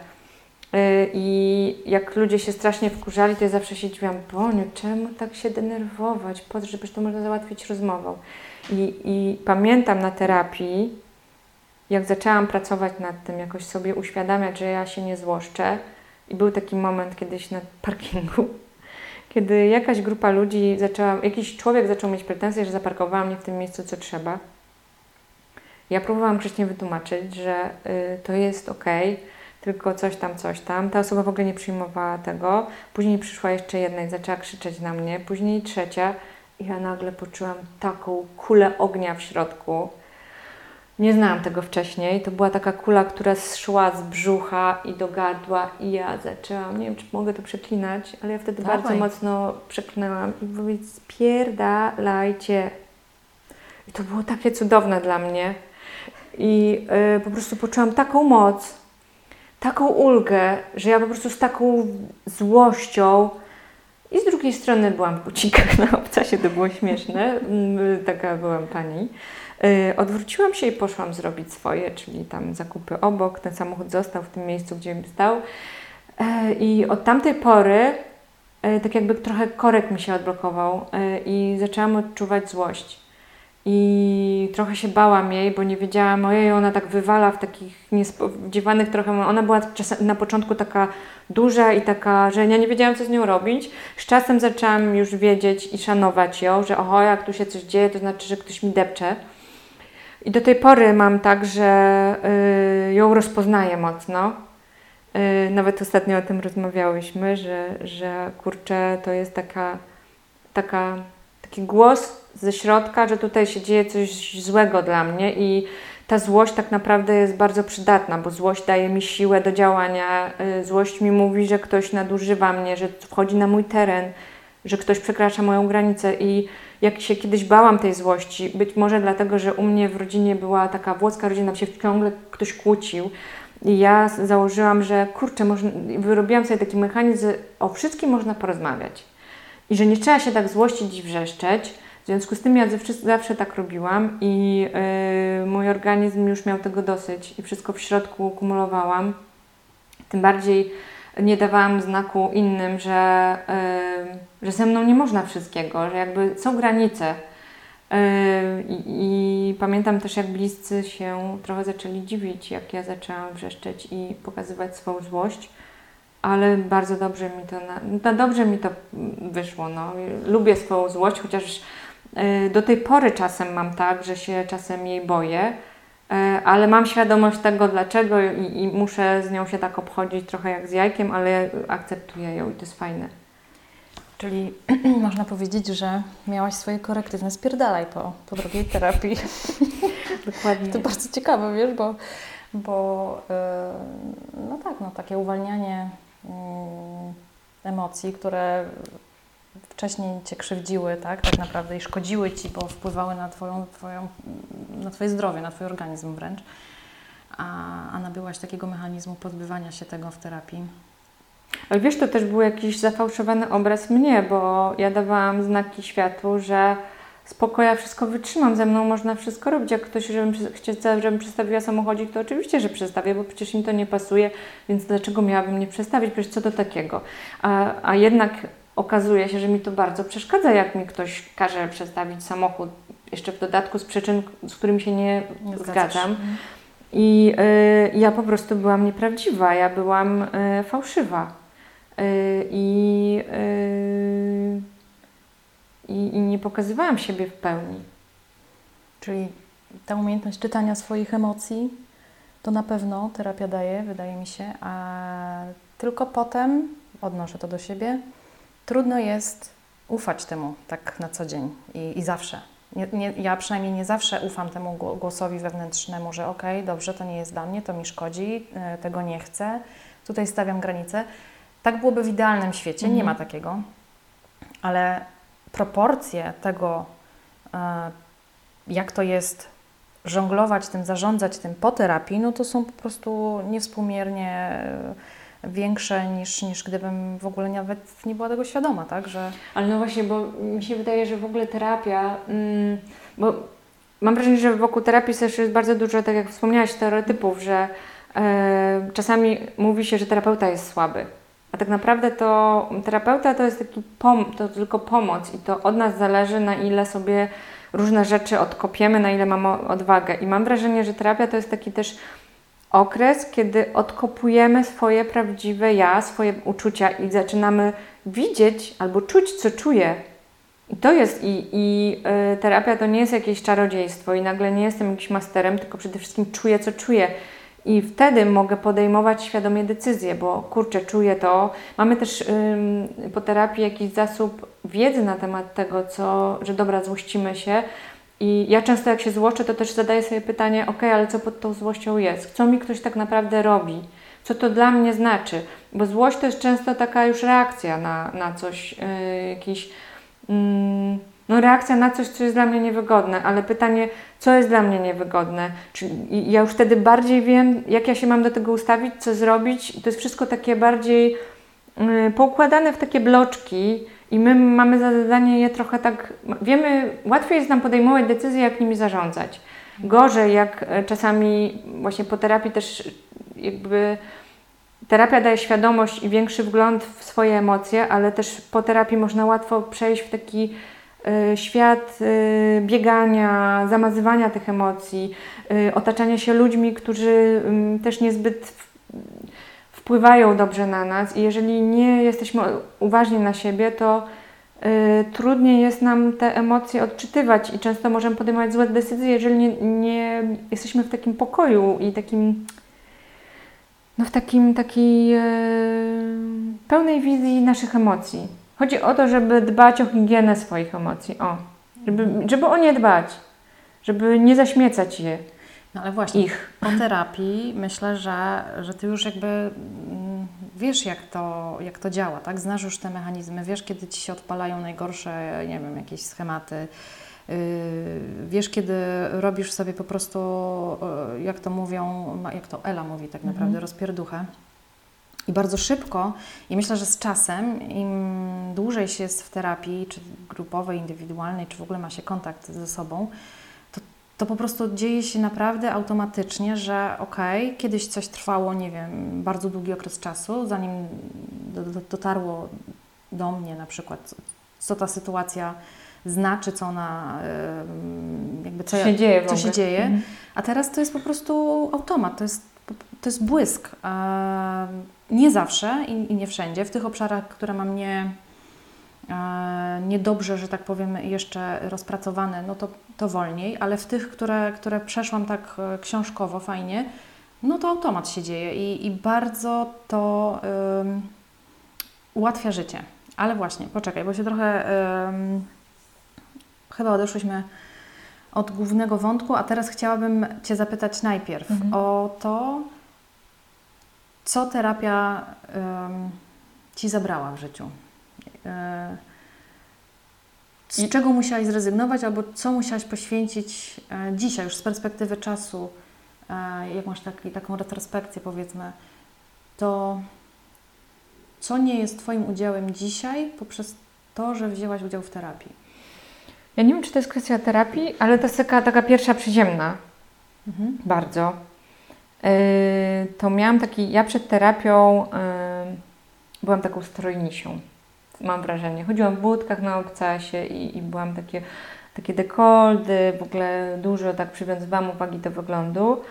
Yy, I jak ludzie się strasznie wkurzali, to ja zawsze się dziwiłam, Boniu, czemu tak się denerwować? Po to, żebyś to można załatwić rozmową. I, I pamiętam na terapii, jak zaczęłam pracować nad tym, jakoś sobie uświadamiać, że ja się nie złoszczę. I był taki moment kiedyś na parkingu, <laughs> kiedy jakaś grupa ludzi zaczęła, jakiś człowiek zaczął mieć pretensje, że zaparkowałam nie w tym miejscu, co trzeba. Ja próbowałam grzecznie wytłumaczyć, że y, to jest ok, tylko coś tam, coś tam. Ta osoba w ogóle nie przyjmowała tego. Później przyszła jeszcze jedna i zaczęła krzyczeć na mnie. Później trzecia. I ja nagle poczułam taką kulę ognia w środku nie znałam tego wcześniej. To była taka kula, która szła z brzucha i do gardła i ja zaczęłam, nie wiem czy mogę to przeklinać, ale ja wtedy Dawaj. bardzo mocno przeklinałam i powiedzieć spierdalajcie. I to było takie cudowne dla mnie. I y, po prostu poczułam taką moc, taką ulgę, że ja po prostu z taką złością i z drugiej strony byłam w bucikach na obcasie, to było śmieszne, mm, taka byłam pani. Y, odwróciłam się i poszłam zrobić swoje, czyli tam zakupy obok. Ten samochód został w tym miejscu, gdzie mi stał. E, I od tamtej pory e, tak jakby trochę korek mi się odblokował i zaczęłam odczuwać złość. I trochę się bałam jej, bo nie wiedziałam, ojej, ona tak wywala w takich niespodziewanych trochę. Ona była na początku taka duża i taka, że ja nie wiedziałam, co z nią robić. Z czasem zaczęłam już wiedzieć i szanować ją, że oho, jak tu się coś dzieje, to znaczy, że ktoś mi depcze. I do tej pory mam tak, że y, ją rozpoznaję mocno. Y, nawet ostatnio o tym rozmawiałyśmy, że, że kurczę, to jest taka, taka, taki głos ze środka, że tutaj się dzieje coś złego dla mnie i ta złość tak naprawdę jest bardzo przydatna, bo złość daje mi siłę do działania, y, złość mi mówi, że ktoś nadużywa mnie, że wchodzi na mój teren, że ktoś przekracza moją granicę i jak się kiedyś bałam tej złości, być może dlatego, że u mnie w rodzinie była taka włoska rodzina, się ciągle ktoś kłócił i ja założyłam, że kurczę, wyrobiłam sobie taki mechanizm, o wszystkim można porozmawiać i że nie trzeba się tak złościć i wrzeszczeć, w związku z tym ja zawsze tak robiłam i yy, mój organizm już miał tego dosyć i wszystko w środku kumulowałam. Tym bardziej nie dawałam znaku innym, że, yy, że ze mną nie można wszystkiego, że jakby są granice. Yy, I pamiętam też, jak bliscy się trochę zaczęli dziwić, jak ja zaczęłam wrzeszczeć i pokazywać swoją złość ale bardzo dobrze mi to, na, no dobrze mi to wyszło. No. Lubię swoją złość, chociaż E, do tej pory czasem mam tak, że się czasem jej boję, e, ale mam świadomość tego dlaczego i, i muszę z nią się tak obchodzić trochę jak z jajkiem, ale akceptuję ją i to jest fajne. Czyli <clears throat> można powiedzieć, że miałaś swoje korektywne spierdalaj po, po drugiej terapii. <laughs> Dokładnie. To bardzo ciekawe, wiesz, bo, bo yy, no tak, no takie uwalnianie emocji, które wcześniej Cię krzywdziły, tak, tak naprawdę i szkodziły Ci, bo wpływały na, twoją, twoją, na Twoje zdrowie, na Twój organizm wręcz, a, a nabyłaś takiego mechanizmu pozbywania się tego w terapii. Ale wiesz, to też był jakiś zafałszowany obraz mnie, bo ja dawałam znaki światu, że spoko, ja wszystko wytrzymam, ze mną można wszystko robić. Jak ktoś żebym, chce, żebym przestawiła samochodzik, to oczywiście, że przestawię, bo przecież im to nie pasuje, więc dlaczego miałabym nie przestawić? Przecież co do takiego. A, a jednak okazuje się, że mi to bardzo przeszkadza, jak mi ktoś każe przestawić samochód, jeszcze w dodatku z przyczyn, z którymi się nie, nie zgadzam. Mhm. I y, ja po prostu byłam nieprawdziwa, ja byłam y, fałszywa. Y, I, y, i, nie pokazywałam siebie w pełni. Czyli ta umiejętność czytania swoich emocji to na pewno terapia daje, wydaje mi się, a tylko potem odnoszę to do siebie trudno jest ufać temu tak na co dzień i, i zawsze. Nie, nie, ja przynajmniej nie zawsze ufam temu głosowi wewnętrznemu, że okej, okay, dobrze, to nie jest dla mnie, to mi szkodzi, e, tego nie chcę, tutaj stawiam granice. Tak byłoby w idealnym świecie, mhm. nie ma takiego, ale proporcje tego, e, jak to jest żonglować tym, zarządzać tym po terapii, no to są po prostu niewspółmiernie większe niż, niż gdybym w ogóle nawet nie była tego świadoma, tak? Że... Ale no właśnie, bo mi się wydaje, że w ogóle terapia, mm, bo mam wrażenie, że wokół terapii też jest bardzo dużo, tak jak wspomniałaś, stereotypów, że e, czasami mówi się, że terapeuta jest słaby. A tak naprawdę to terapeuta to jest taki pom to tylko pomoc i to od nas zależy, na ile sobie różne rzeczy odkopiemy, na ile mamy odwagę. I mam wrażenie, że terapia to jest taki też okres, kiedy odkopujemy swoje prawdziwe ja, swoje uczucia i zaczynamy widzieć albo czuć, co czuję. I to jest, i, i yy, terapia to nie jest jakieś czarodziejstwo, i nagle nie jestem jakimś masterem, tylko przede wszystkim czuję, co czuję. I wtedy mogę podejmować świadomie decyzje, bo kurczę, czuję to. Mamy też po terapii jakiś zasób wiedzy na temat tego, co, że dobra, złościmy się, i ja często jak się złoszczę, to też zadaję sobie pytanie, ok, ale co pod tą złością jest? Co mi ktoś tak naprawdę robi? Co to dla mnie znaczy? Bo złość to jest często taka już reakcja na, na coś, yy, jakiś... Yy, no reakcja na coś, co jest dla mnie niewygodne, ale pytanie, co jest dla mnie niewygodne. Czyli ja już wtedy bardziej wiem, jak ja się mam do tego ustawić, co zrobić. To jest wszystko takie bardziej yy, poukładane w takie bloczki i my mamy za zadanie je trochę tak, wiemy, łatwiej jest nam podejmować decyzje, jak nimi zarządzać. Gorzej, jak e, czasami właśnie po terapii też jakby terapia daje świadomość i większy wgląd w swoje emocje, ale też po terapii można łatwo przejść w taki świat y, biegania, zamazywania tych emocji, y, otaczania się ludźmi, którzy też niezbyt wpływają dobrze na nas i jeżeli nie jesteśmy uważni na siebie, to trudniej jest nam te emocje odczytywać i często możemy podejmować złe decyzje, jeżeli nie, nie jesteśmy w takim pokoju i takim no w takim, takiej pełnej wizji naszych emocji. Chodzi o to, żeby dbać o higienę swoich emocji, o, żeby, żeby o nie dbać, żeby nie zaśmiecać je. No ale właśnie, ich. po terapii myślę, że, że Ty już jakby mm, wiesz, jak to, jak to działa, tak? Znasz już te mechanizmy, wiesz, kiedy Ci się odpalają najgorsze, nie wiem, jakieś schematy, Y, wiesz, kiedy robisz sobie po prostu, jak to mówią, jak to Ela mówi tak naprawdę, mhm. rozpierduchę. I bardzo szybko, i myślę, że z czasem, im dłużej się jest w terapii, czy grupowej, indywidualnej, czy w ogóle ma się kontakt ze sobą, to, to po prostu dzieje się naprawdę automatycznie, że okej, okay, kiedyś coś trwało, nie wiem, bardzo długi okres czasu, zanim do, do, dotarło do mnie na przykład, co ta sytuacja znaczy, co ona jakby co, się dzieje, co się dzieje. Mhm. A teraz to jest po prostu automat, to jest, to jest błysk. Nie zawsze i, nie wszędzie. W tych obszarach, które mam nie, niedobrze, że tak powiem, jeszcze rozpracowane, no to, to wolniej, ale w tych, które, które przeszłam tak e, książkowo, fajnie, no to automat się dzieje i, i bardzo to um, ułatwia życie. Ale właśnie, poczekaj, bo się trochę um, chyba odeszłyśmy od głównego wątku, a teraz chciałabym Cię zapytać najpierw mhm. o to, co terapia um, Ci zabrała w życiu. E, z I... czego musiałaś zrezygnować, albo co musiałaś poświęcić e, dzisiaj, już z perspektywy czasu, e, jakąś taki, taką retrospekcję powiedzmy, to co nie jest Twoim udziałem dzisiaj poprzez to, że wzięłaś udział w terapii? Ja nie wiem, czy to jest kwestia terapii, ale to jest taka, taka pierwsza przyziemna. Mhm. Bardzo. Yy, to miałam taki, ja przed terapią yy, byłam taką strojnisią, mam wrażenie. Chodziłam w budkach na obcasie i, i byłam takie, takie dekoldy, w ogóle dużo tak przywiązywałam uwagi do wyglądu.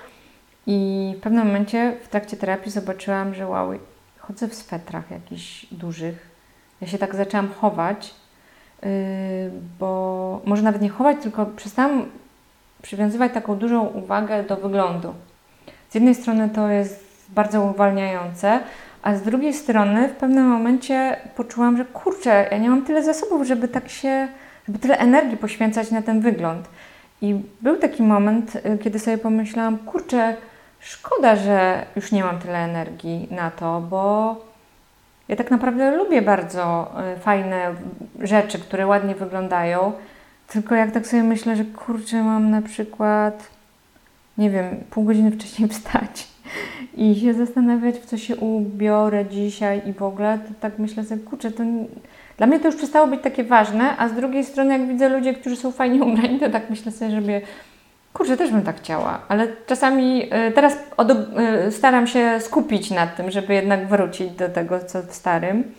I w pewnym momencie w trakcie terapii zobaczyłam, że wow, chodzę w swetrach jakichś dużych. Ja się tak zaczęłam chować bo może nawet nie chować, tylko przestałam przywiązywać taką dużą uwagę do wyglądu. Z jednej strony to jest bardzo uwalniające, a z drugiej strony w pewnym momencie poczułam, że kurczę, ja nie mam tyle zasobów, żeby tak się, żeby tyle energii poświęcać na ten wygląd. I był taki moment, y, kiedy sobie pomyślałam, kurczę, szkoda, że już nie mam tyle energii na to, bo ja tak naprawdę lubię bardzo y, fajne rzeczy, które ładnie wyglądają, tylko jak tak sobie myślę, że kurczę, mam na przykład, nie wiem, pół godziny wcześniej <laughs> wstać i się zastanawiać, w co się ubiorę dzisiaj i w ogóle, to tak myślę sobie, kurczę, to dla mnie to już przestało być takie ważne, a z drugiej strony, jak widzę ludzi, którzy są fajnie <laughs> ubrani, to tak myślę sobie, żeby Kurczę, też bym tak chciała, ale czasami y, teraz y, staram się skupić nad tym, żeby jednak wrócić do tego, co w starym.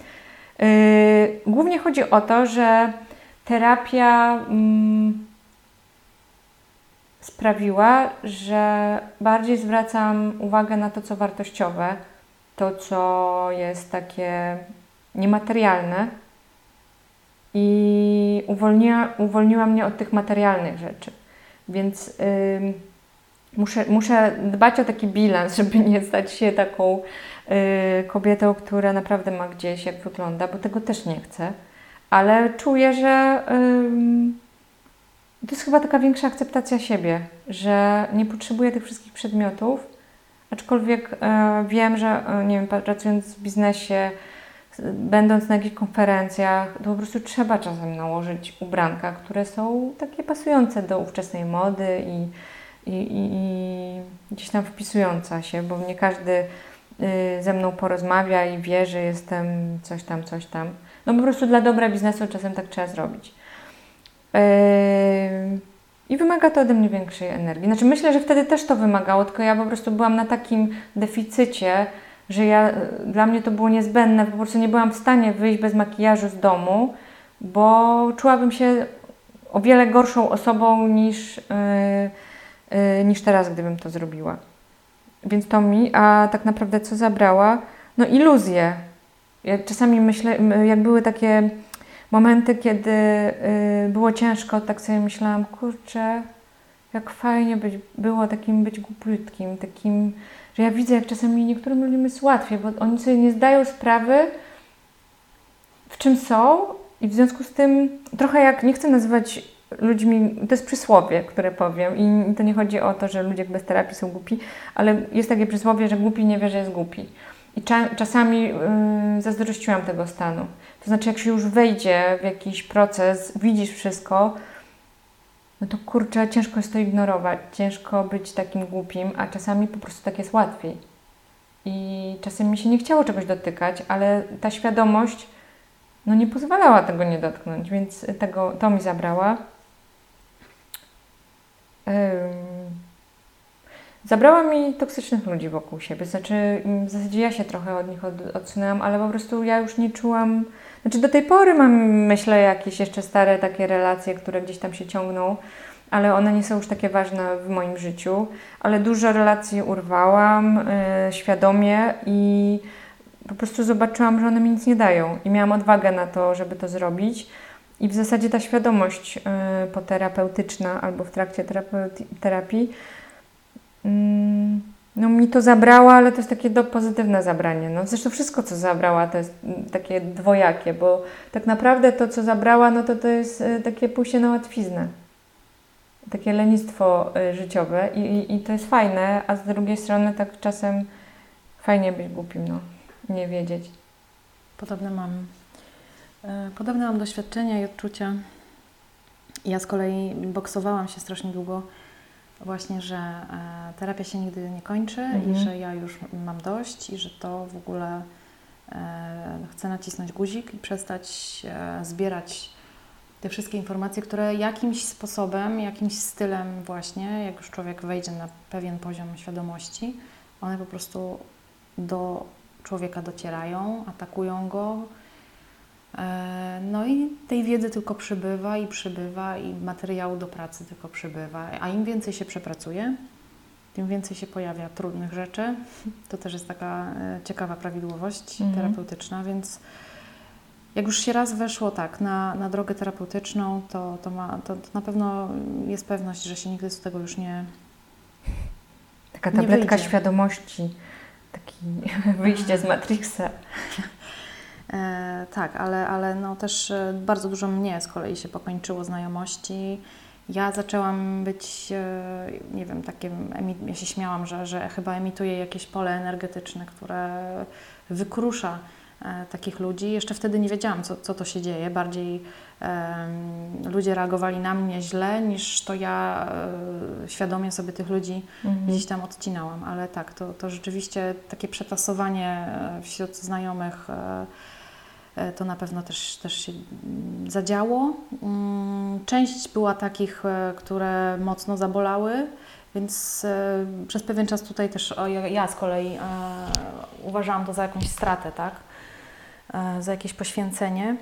Y, głównie chodzi o to, że terapia mm, sprawiła, że bardziej zwracam uwagę na to, co wartościowe, to, co jest takie niematerialne i uwolniła, uwolniła mnie od tych materialnych rzeczy. Więc yy, muszę, muszę dbać o taki bilans, <laughs> żeby nie stać się taką yy, kobietą, która naprawdę ma gdzieś, jak wygląda, bo tego też nie chcę. Ale czuję, że yy, to jest chyba taka większa akceptacja siebie, że nie potrzebuję tych wszystkich przedmiotów, aczkolwiek yy, wiem, że yy, nie wiem, pracując w biznesie, będąc na jakichś konferencjach, to po prostu trzeba czasem nałożyć ubranka, które są takie pasujące do ówczesnej mody i, i, i, i gdzieś tam wpisująca się, bo nie każdy y, ze mną porozmawia i wie, że jestem coś tam, coś tam. No po prostu dla dobra biznesu czasem tak trzeba zrobić. I wymaga to ode mnie większej energii. Znaczy myślę, że wtedy też to wymagało, tylko ja po prostu byłam na takim deficycie, że ja, dla mnie to było niezbędne, po prostu nie byłam w stanie wyjść bez makijażu z domu, bo czułabym się o wiele gorszą osobą niż, yy, yy, niż teraz, gdybym to zrobiła. Więc to mi, a tak naprawdę co zabrała? No iluzje. Ja czasami myślę, jak były takie momenty, kiedy yy, było ciężko, tak sobie myślałam, kurczę, jak fajnie być, było takim być głupiutkim, takim że ja widzę, jak czasami niektórym ludziom jest łatwiej, bo oni sobie nie zdają sprawy, w czym są i w związku z tym trochę jak, nie chcę nazywać ludźmi, to jest przysłowie, które powiem i to nie chodzi o to, że ludzie bez terapii są głupi, ale jest takie przysłowie, że głupi nie wie, że jest głupi. I cza czasami yy, zazdrościłam tego stanu. To znaczy, jak się już wejdzie w jakiś proces, widzisz wszystko, no to kurczę, ciężko jest to ignorować, ciężko być takim głupim, a czasami po prostu tak jest łatwiej. I czasem mi się nie chciało czegoś dotykać, ale ta świadomość no nie pozwalała tego nie dotknąć, więc tego, to mi zabrała. Zabrała mi toksycznych ludzi wokół siebie. Znaczy, w zasadzie ja się trochę od nich od, odsunęłam, ale po prostu ja już nie czułam znaczy do tej pory mam, myślę, jakieś jeszcze stare takie relacje, które gdzieś tam się ciągną, ale one nie są już takie ważne w moim życiu. Ale dużo relacji urwałam yy, świadomie i po prostu zobaczyłam, że one mi nic nie dają. I miałam odwagę na to, żeby to zrobić. I w zasadzie ta świadomość yy, poterapeutyczna albo w trakcie terapii yy, no mi to zabrała, ale to jest takie do pozytywne zabranie. No zresztą wszystko, co zabrała, to jest mm, takie dwojakie, bo tak naprawdę to, co zabrała, no to to jest y, takie pójście na łatwiznę. Takie lenistwo y, życiowe i, i, i to jest fajne, a z drugiej strony tak czasem fajnie być głupim, no. Nie wiedzieć. Podobne mam, y, podobne mam doświadczenia i odczucia. Ja z kolei boksowałam się strasznie długo właśnie, że e, terapia się nigdy nie kończy mhm. i że ja już mam dość i że to w ogóle e, chcę nacisnąć guzik i przestać e, zbierać te wszystkie informacje, które jakimś sposobem, jakimś stylem właśnie, jak już człowiek wejdzie na pewien poziom świadomości, one po prostu do człowieka docierają, atakują go, no i tej wiedzy tylko przybywa i przybywa i materiału do pracy tylko przybywa. A im więcej się przepracuje, tym więcej się pojawia trudnych rzeczy. To też jest taka e, ciekawa prawidłowość mhm. terapeutyczna, więc jak już się raz weszło tak na, na drogę terapeutyczną, to, to, ma, to, to na pewno jest pewność, że się nigdy z tego już nie Taka tabletka świadomości, takie wyjście z Matrixa. <laughs> E, tak, ale, ale no też e, bardzo dużo mnie z kolei się pokończyło znajomości. Ja zaczęłam być, e, nie wiem, takim, ja się śmiałam, że, że chyba emituję jakieś pole energetyczne, które wykrusza takich ludzi. Jeszcze wtedy nie wiedziałam, co, co to się dzieje. Bardziej ludzie reagowali na mnie źle, niż to ja świadomie sobie tych ludzi mhm. gdzieś tam odcinałam. Ale tak, to, to rzeczywiście takie przetasowanie wśród znajomych E, to na pewno też, też się zadziało. Mm, część była takich, e, które mocno zabolały, więc e, przez pewien czas tutaj też ja z kolei uważałam to za jakąś stratę, tak? Za jakieś poświęcenie.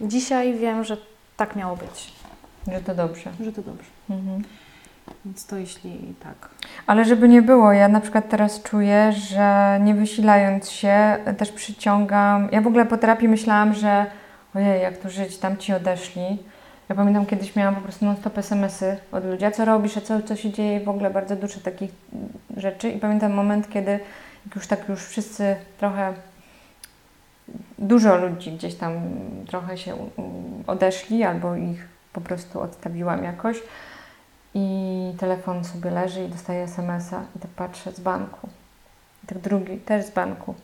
Dzisiaj wiem, że tak miało być. Że to dobrze. Że to dobrze. Mhm. Więc to jeśli tak. Ale żeby nie było, ja na przykład teraz czuję, że nie wysilając się, też przyciągam. Ja w ogóle po terapii myślałam, że ojej, jak tu żyć, tam ci odeszli. Ja pamiętam kiedyś miałam po prostu non-stop SMS-y od ludzi, a co robisz, a co, co się dzieje, w ogóle bardzo dużo takich rzeczy. I pamiętam moment, kiedy już tak już wszyscy trochę, dużo ludzi gdzieś tam trochę się odeszli, albo ich po prostu odstawiłam jakoś i telefon sobie leży i dostaję SMS-a i tak patrzę z banku. I tak drugi też z banku.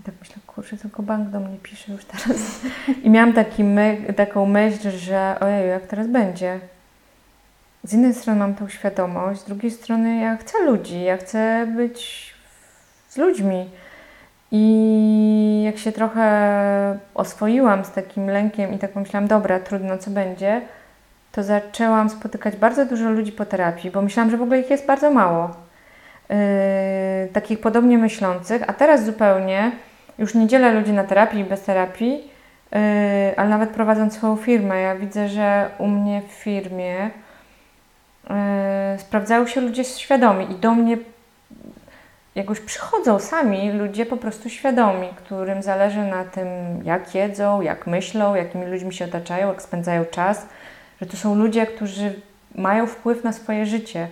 I tak myślę, kurczę, tylko bank do mnie pisze już teraz. <laughs> I miałam taki my, taką myśl, że ojej, jak teraz będzie? Z jednej strony mam tą świadomość, z drugiej strony ja chcę ludzi, ja chcę być z ludźmi. I jak się trochę oswoiłam z takim lękiem i tak pomyślałam, dobra, trudno, co będzie, to zaczęłam spotykać bardzo dużo ludzi po terapii, bo myślałam, że w ogóle ich jest bardzo mało. Yy, takich podobnie myślących, a teraz zupełnie. Już nie dzielę ludzi na terapii i bez terapii, yy, ale nawet prowadząc swoją firmę, ja widzę, że u mnie w firmie yy, sprawdzają się ludzie świadomi i do mnie jakoś przychodzą sami ludzie po prostu świadomi, którym zależy na tym, jak jedzą, jak myślą, jakimi ludźmi się otaczają, jak spędzają czas, że to są ludzie, którzy mają wpływ na swoje życie.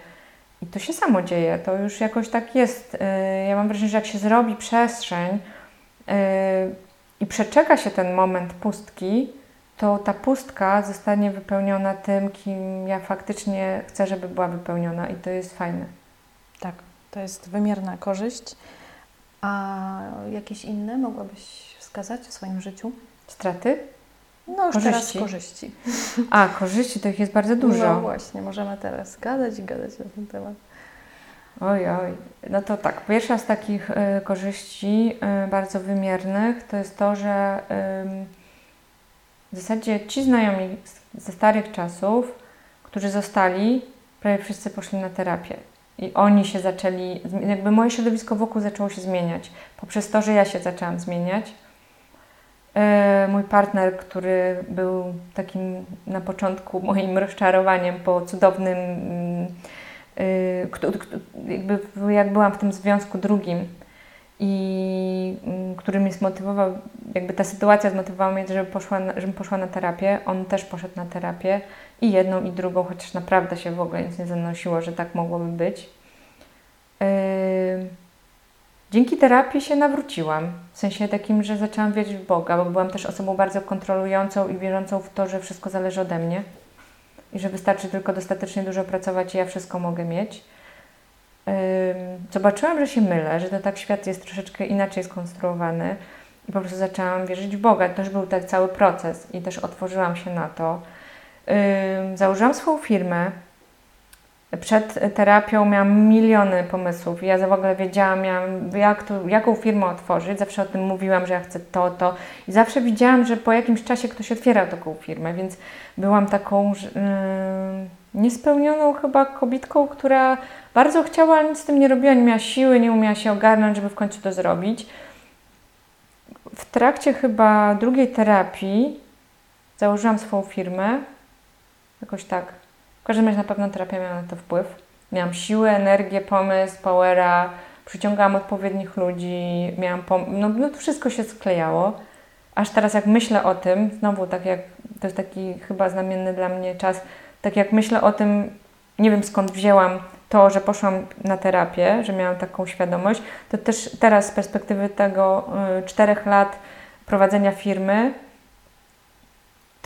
I to się samo dzieje, to już jakoś tak jest. Y, ja mam wrażenie, że jak się zrobi przestrzeń y, i przeczeka się ten moment pustki, to ta pustka zostanie wypełniona tym, kim ja faktycznie chcę, żeby była wypełniona, i to jest fajne. Tak. To jest wymierna korzyść. A jakieś inne mogłabyś wskazać w swoim życiu? Straty? No już korzyści. teraz korzyści. A, korzyści to ich jest bardzo dużo. No właśnie, możemy teraz gadać i gadać na ten temat. Oj, oj. No to tak, pierwsza z takich y, korzyści y, bardzo wymiernych to jest to, że y, w zasadzie ci znajomi ze starych czasów, którzy zostali, prawie wszyscy poszli na terapię. I oni się zaczęli, jakby moje środowisko wokół zaczęło się zmieniać. Poprzez to, że ja się zaczęłam zmieniać. E, mój partner, który był takim na początku moim rozczarowaniem po cudownym, e, jakby jak byłam w tym związku drugim i mm, który mnie zmotywował, jakby ta sytuacja zmotywowała mnie, żeby poszła, żebym poszła na terapię. On też poszedł na terapię i jedną i drugą, chociaż naprawdę się w ogóle nic nie zanosiło, że tak mogłoby być. Yy... Dzięki terapii się nawróciłam, w sensie takim, że zaczęłam wierzyć w Boga, bo byłam też osobą bardzo kontrolującą i wierzącą w to, że wszystko zależy ode mnie i że wystarczy tylko dostatecznie dużo pracować i ja wszystko mogę mieć. Zobaczyłam, że się mylę, że to tak świat jest troszeczkę inaczej skonstruowany i po prostu zaczęłam wierzyć w Boga. To też był tak cały proces i też otworzyłam się na to założyłam swoją firmę. Przed terapią miałam miliony pomysłów. Ja w ogóle wiedziałam, miałam, jak to, jaką firmę otworzyć. Zawsze o tym mówiłam, że ja chcę to, to. I zawsze widziałam, że po jakimś czasie ktoś otwiera taką firmę, więc byłam taką yy, niespełnioną chyba kobietką, która bardzo chciała, ale nic z tym nie robiła, nie miała siły, nie umiała się ogarnąć, żeby w końcu to zrobić. W trakcie chyba drugiej terapii założyłam swoją firmę Jakoś tak. Każdym razie na pewno terapia miała na to wpływ. Miałam siłę, energię, pomysł, powera, przyciągałam odpowiednich ludzi, miałam pom- no, no to wszystko się sklejało. Aż teraz jak myślę o tym, znowu tak jak, to jest taki chyba znamienny dla mnie czas, tak jak myślę o tym, nie wiem skąd wzięłam to, że poszłam na terapię, że miałam taką świadomość, to też teraz z perspektywy tego y, czterech lat prowadzenia firmy,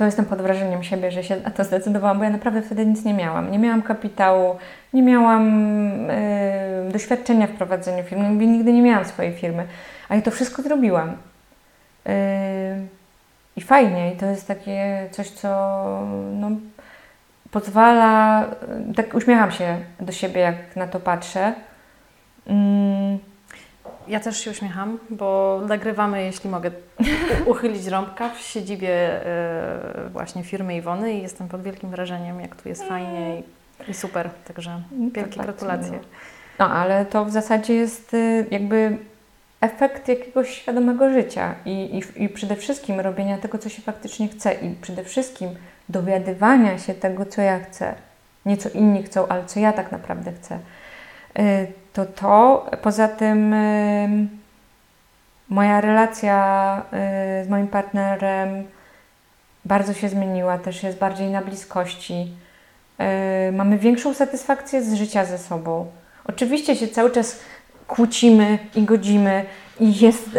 to jestem pod wrażeniem siebie, że się na to zdecydowałam, bo ja naprawdę wtedy nic nie miałam. Nie miałam kapitału, nie miałam y, doświadczenia w prowadzeniu firmy, nigdy nie miałam swojej firmy, a ja to wszystko zrobiłam. Y, I fajnie, i to jest takie coś, co no, pozwala, tak uśmiecham się do siebie, jak na to patrzę. Mm, ja też się uśmiecham, bo nagrywamy, jeśli mogę uchylić rąbka, w siedzibie y, właśnie firmy Iwony i jestem pod wielkim wrażeniem, jak tu jest fajnie i, i super. Także no wielkie tak, gratulacje. No. ale to w zasadzie jest y, jakby efekt jakiegoś świadomego życia i, i, i przede wszystkim robienia tego, co się faktycznie chce i przede wszystkim dowiadywania się tego, co ja chcę. Nie co inni chcą, ale co ja tak naprawdę chcę. Y, to to. Poza tym moja relacja y, z moim partnerem bardzo się zmieniła, też jest bardziej na bliskości. Y, mamy większą satysfakcję z życia ze sobą. Oczywiście się cały czas kłócimy i godzimy i jest.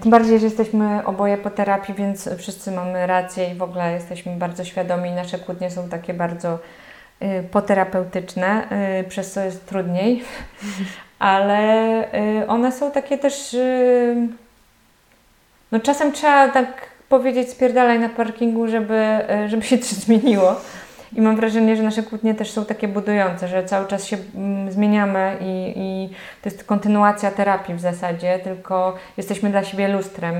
Tym bardziej, że jesteśmy oboje po terapii, więc wszyscy mamy rację i w ogóle jesteśmy bardzo świadomi. Nasze kłótnie są takie bardzo Y, poterapeutyczne, y, przez co jest trudniej, <laughs> ale y, one są takie też. Y, no czasem trzeba tak powiedzieć spierdalaj na parkingu, żeby, y, żeby się coś <laughs> zmieniło. I mam wrażenie, że nasze kłótnie też są takie budujące, że cały czas się mm, zmieniamy i, i to jest kontynuacja terapii w zasadzie, tylko jesteśmy dla siebie lustrem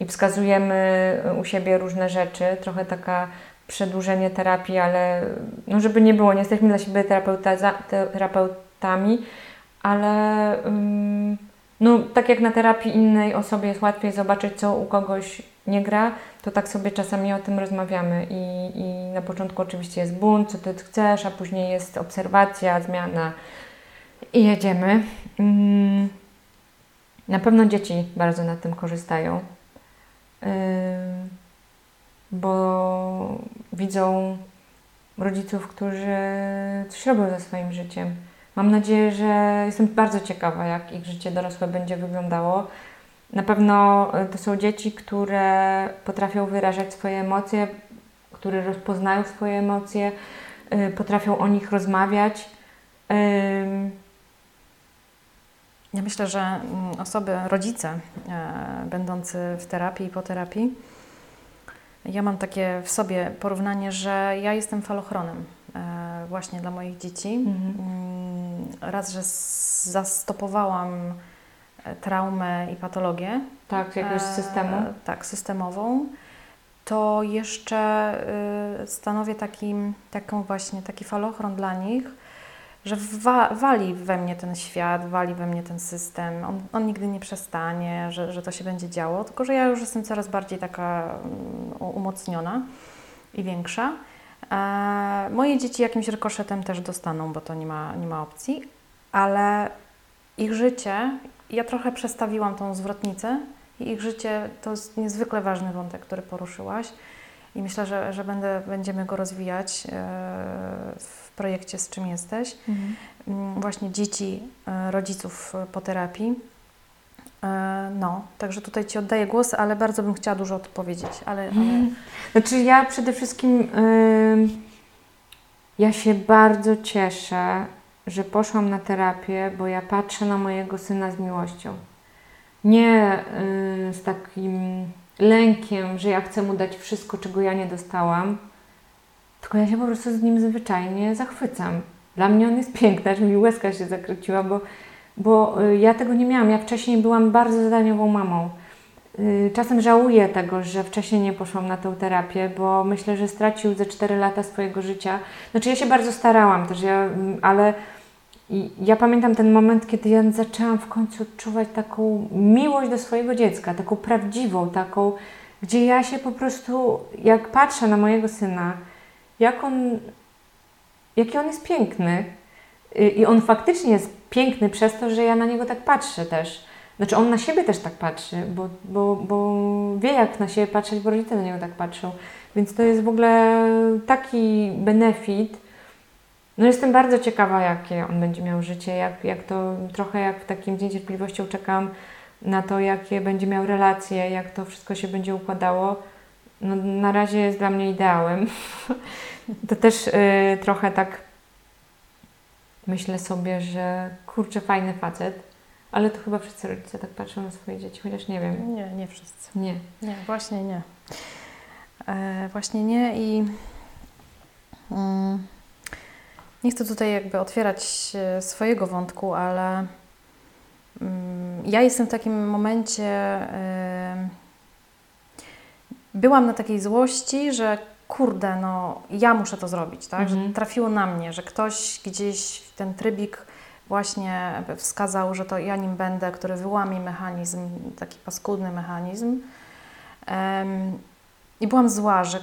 i wskazujemy u siebie różne rzeczy, trochę taka przedłużenie terapii, ale no żeby nie było, nie jesteśmy dla siebie terapeuta, terapeutami, ale um, no, tak jak na terapii innej osobie jest łatwiej zobaczyć, co u kogoś nie gra, to tak sobie czasami o tym rozmawiamy i, i na początku oczywiście jest bunt, co ty chcesz, a później jest obserwacja, zmiana i jedziemy. Um, na pewno dzieci bardzo na tym korzystają bo widzą rodziców, którzy coś robią ze swoim życiem. Mam nadzieję, że jestem bardzo ciekawa, jak ich życie dorosłe będzie wyglądało. Na pewno e, to są dzieci, które potrafią wyrażać swoje emocje, które rozpoznają swoje emocje, e, potrafią o nich rozmawiać. Ja myślę, że mm, osoby, rodzice e, będący w terapii i po terapii, ja mam takie w sobie porównanie, że ja jestem falochronem e, właśnie dla moich dzieci. Mhm. Mm, raz, że zastopowałam e, traumę i patologię. Tak, jakiegoś systemu. tak, systemową. To jeszcze stanowię takim, taką właśnie taki falochron dla nich, że wa wali we mnie ten świat, wali we mnie ten system, on, on, nigdy nie przestanie, że, że to się będzie działo, tylko że ja już jestem coraz bardziej taka um, umocniona i większa. E, moje dzieci jakimś rykoszetem też dostaną, bo to nie ma, nie ma opcji, ale ich życie, ja trochę przestawiłam tą zwrotnicę i ich życie to jest niezwykle ważny wątek, który poruszyłaś i myślę, że, że będę, będziemy go rozwijać e, w projekcie Z czym jesteś. Mhm. Mm, właśnie dzieci, e, rodziców po terapii. E, no, także tutaj Ci oddaję głos, ale bardzo bym chciała dużo odpowiedzieć. Ale, ale... Mhm. Znaczy ja przede wszystkim yy, ja się bardzo cieszę, że poszłam na terapię, bo ja patrzę na mojego syna z miłością. Nie yy, z takim lękiem, że ja chcę mu dać wszystko, czego ja nie dostałam, tylko ja się po prostu z nim zwyczajnie zachwycam. Dla mnie on jest <laughs> piękny, aż mi łezka się zakręciła, bo, bo y, ja tego nie miałam. Ja wcześniej byłam bardzo zadaniową mamą. Y, czasem żałuję tego, że wcześniej nie poszłam na tę terapię, bo myślę, że stracił ze 4 lata swojego życia. Znaczy ja się bardzo starałam też, ja, mm, ale ja pamiętam ten moment, kiedy ja zaczęłam w końcu odczuwać taką miłość do swojego dziecka, taką prawdziwą, taką, gdzie ja się po prostu, jak patrzę na mojego syna, jak on, jaki on jest piękny. I on faktycznie jest piękny przez to, że ja na niego tak patrzę też. Znaczy on na siebie też tak patrzy, bo, bo, bo wie jak na siebie patrzeć, bo rodzice na niego tak patrzą. Więc to jest w ogóle taki benefit, no jestem bardzo ciekawa, jakie on będzie miał życie, jak, jak to trochę jak w takim z niecierpliwością czekam na to, jakie będzie miał relacje, jak to wszystko się będzie układało. No, na razie jest dla mnie ideałem. to też y, trochę tak myślę sobie, że kurczę, fajny facet, ale to chyba wszyscy rodzice tak patrzą na swoje dzieci, chociaż nie wiem. Nie, nie wszyscy. Nie. Nie, właśnie nie. E, właśnie nie i. Mm, nie chcę tutaj jakby otwierać e, swojego wątku, ale mm, ja jestem w takim momencie. E, byłam na takiej złości, że kurde, no ja muszę to zrobić, tak? Mhm. Że trafiło na mnie, że ktoś gdzieś ten trybik właśnie wskazał, że to ja nim będę, który wyłami mechanizm, taki paskudny mechanizm. Um, I byłam zła, że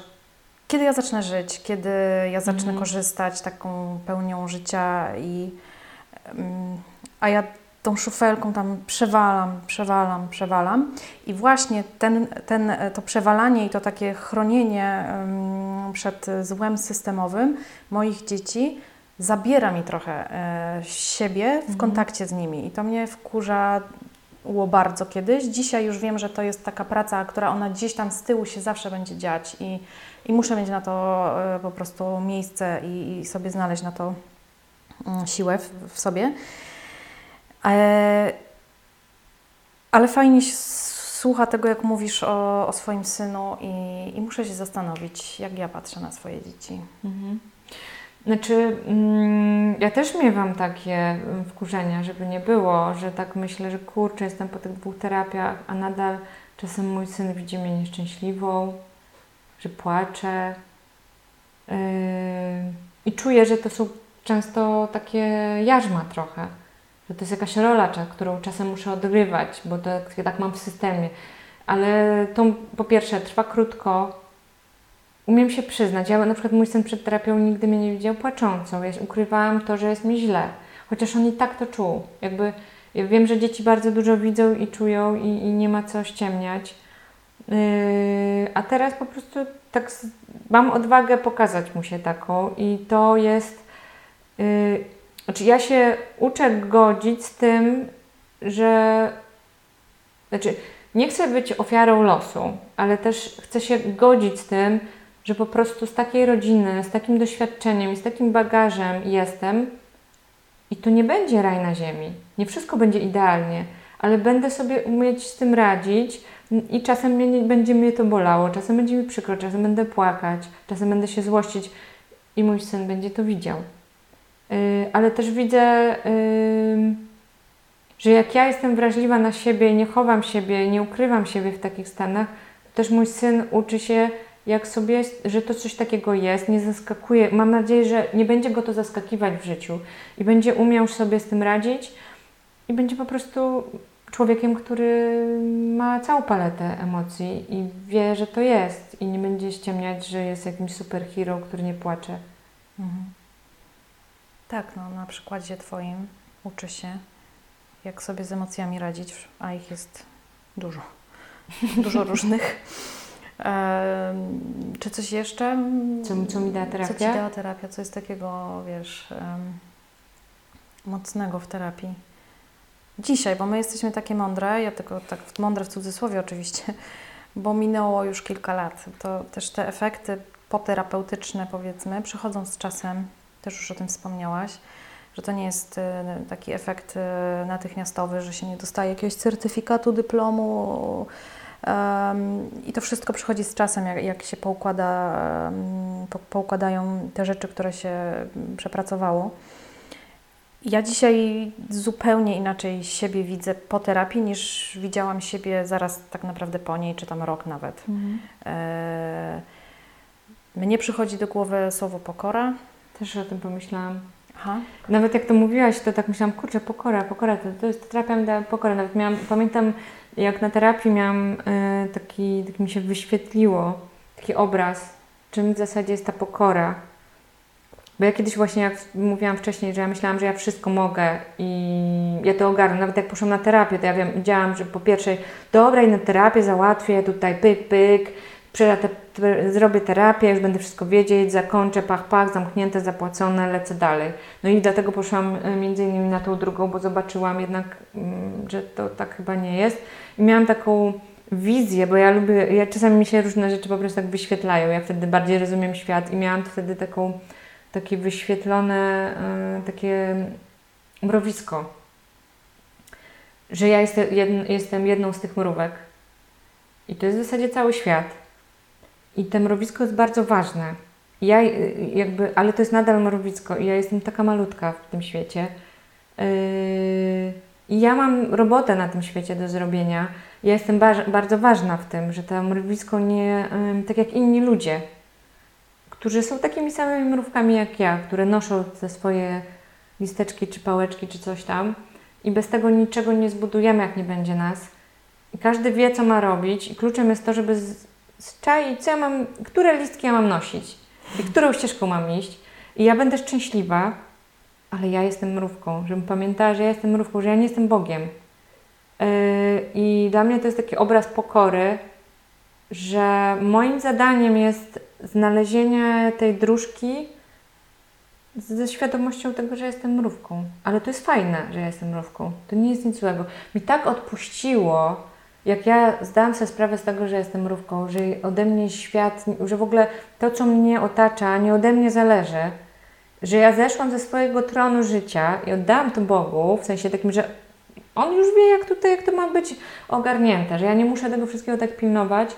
kiedy ja zacznę żyć, kiedy ja zacznę mm. korzystać taką pełnią życia i um, a ja tą szufelką tam przewalam, przewalam, przewalam i właśnie ten, ten, to przewalanie i to takie chronienie przed złem systemowym moich dzieci zabiera mi trochę e, siebie w mm. kontakcie z nimi i to mnie wkurza było bardzo kiedyś. Dzisiaj już wiem, że to jest taka praca, która ona gdzieś tam z tyłu się zawsze będzie dziać i i muszę mieć na to e, po prostu miejsce i, i sobie znaleźć na to mm, siłę w, w sobie. E, ale fajnie się słucha tego, jak mówisz o, o swoim synu i, i, muszę się zastanowić, jak ja patrzę na swoje dzieci. Mhm. Znaczy, mm, ja też miewam takie wkurzenia, żeby nie było, że tak myślę, że kurczę, jestem po tych dwóch terapiach, a nadal czasem mój syn widzi mnie nieszczęśliwą, że płaczę. Yy, I czuję, że to są często takie jarzma trochę, że to jest jakaś rola, którą czasem muszę odgrywać, bo to, tak mam w systemie. Ale to po pierwsze trwa krótko, umiem się przyznać. Ja na przykład mój syn przed terapią nigdy mnie nie widział płaczącą. Ja ukrywałam to, że jest mi źle. Chociaż on i tak to czuł. Jakby ja wiem, że dzieci bardzo dużo widzą i czują i, i nie ma co ściemniać. Yy, a teraz po prostu tak mam odwagę pokazać mu się taką i to jest yy, znaczy ja się uczę godzić z tym, że znaczy nie chcę być ofiarą losu, ale też chcę się godzić z tym, że po prostu z takiej rodziny, z takim doświadczeniem i z takim bagażem jestem i to nie będzie raj na ziemi. Nie wszystko będzie idealnie, ale będę sobie umieć z tym radzić i czasem mnie, będzie mnie to bolało, czasem będzie mi przykro, czasem będę płakać, czasem będę się złościć i mój syn będzie to widział. Yy, ale też widzę, yy, że jak ja jestem wrażliwa na siebie nie chowam siebie, nie ukrywam siebie w takich stanach, to też mój syn uczy się jak sobie, że to coś takiego jest, nie zaskakuje. Mam nadzieję, że nie będzie go to zaskakiwać w życiu i będzie umiał sobie z tym radzić i będzie po prostu człowiekiem, który ma całą paletę emocji i wie, że to jest i nie będzie ściemniać, że jest jakimś superhero, który nie płacze. Mhm. Tak, no na przykładzie Twoim uczy się, jak sobie z emocjami radzić, a ich jest dużo. <laughs> Dużo różnych. Czy coś jeszcze? Co, co mi da terapia? Co Ci dała terapia? Co jest takiego, wiesz, mocnego w terapii? Dzisiaj, bo my jesteśmy takie mądre, ja tylko tak mądre w cudzysłowie oczywiście, <laughs> bo minęło już kilka lat. To też te efekty poterapeutyczne, powiedzmy, przychodzą z czasem, też już o tym wspomniałaś, że to nie jest e, taki efekt e, natychmiastowy, że się nie dostaje jakiegoś certyfikatu, dyplomu, i to wszystko przychodzi z czasem, jak, jak się poukłada, po, poukładają te rzeczy, które się przepracowało. Ja dzisiaj zupełnie inaczej siebie widzę po terapii, niż widziałam siebie zaraz tak naprawdę po niej, czy tam rok nawet. Mhm. E, mnie przychodzi do głowy słowo pokora. Też o tym pomyślałam. Aha. Nawet jak to mówiłaś, to tak myślałam, kurczę, pokora, pokora, to, to jest terapia mi dała pokorę. Nawet miałam, pamiętam, jak na terapii miałam y, taki, tak mi się wyświetliło, taki obraz, czym w zasadzie jest ta pokora. Bo ja kiedyś właśnie, jak mówiłam wcześniej, że ja myślałam, że ja wszystko mogę i ja to ogarnę. Nawet jak poszłam na terapię, to ja wiem, wiedziałam, że po pierwszej, dobra, i na terapię załatwię, tutaj pyk, pyk, te, zrobię terapię, już będę wszystko wiedzieć, zakończę, pach, pach, zamknięte, zapłacone, lecę dalej. No i dlatego poszłam e, między innymi na tą drugą, bo zobaczyłam jednak, mm, że to tak chyba nie jest. I miałam taką wizję, bo ja lubię, ja czasami mi się różne rzeczy po prostu tak wyświetlają, ja wtedy bardziej rozumiem świat i miałam wtedy taką, takie wyświetlone, y, takie mrowisko, że ja jestem jedną z tych mrówek. I to jest w zasadzie cały świat. I to mrowisko jest bardzo ważne. Ja jakby, ale to jest nadal mrowisko i ja jestem taka malutka w tym świecie. Yy, I ja mam robotę na tym świecie do zrobienia. Ja jestem ba bardzo ważna w tym, że to mrowisko nie, tak jak inni ludzie, którzy są takimi samymi mrówkami jak ja, które noszą te swoje listeczki czy pałeczki czy coś tam i bez tego niczego nie zbudujemy, jak nie będzie nas. I każdy wie, co ma robić i kluczem jest to, żeby z czaić, co ja mam, które listki ja mam nosić i którą ścieżką mam iść. I ja będę szczęśliwa, ale ja jestem mrówką, żebym pamiętała, że ja jestem mrówką, że ja nie jestem Bogiem. Yy, I dla mnie to jest taki obraz pokory, że moim zadaniem jest znalezienie tej dróżki ze świadomością tego, że jestem mrówką. Ale to jest fajne, że ja jestem mrówką. To nie jest nic złego. Mi tak odpuściło, jak ja zdałam sobie sprawę z tego, że jestem mrówką, że ode mnie świat, że w ogóle to, co mnie otacza, nie ode mnie zależy, że ja zeszłam ze swojego tronu życia i oddałam to Bogu, w sensie takim, że On już wie, jak tutaj, jak to ma być ogarnięte, że ja nie muszę tego wszystkiego tak pilnować.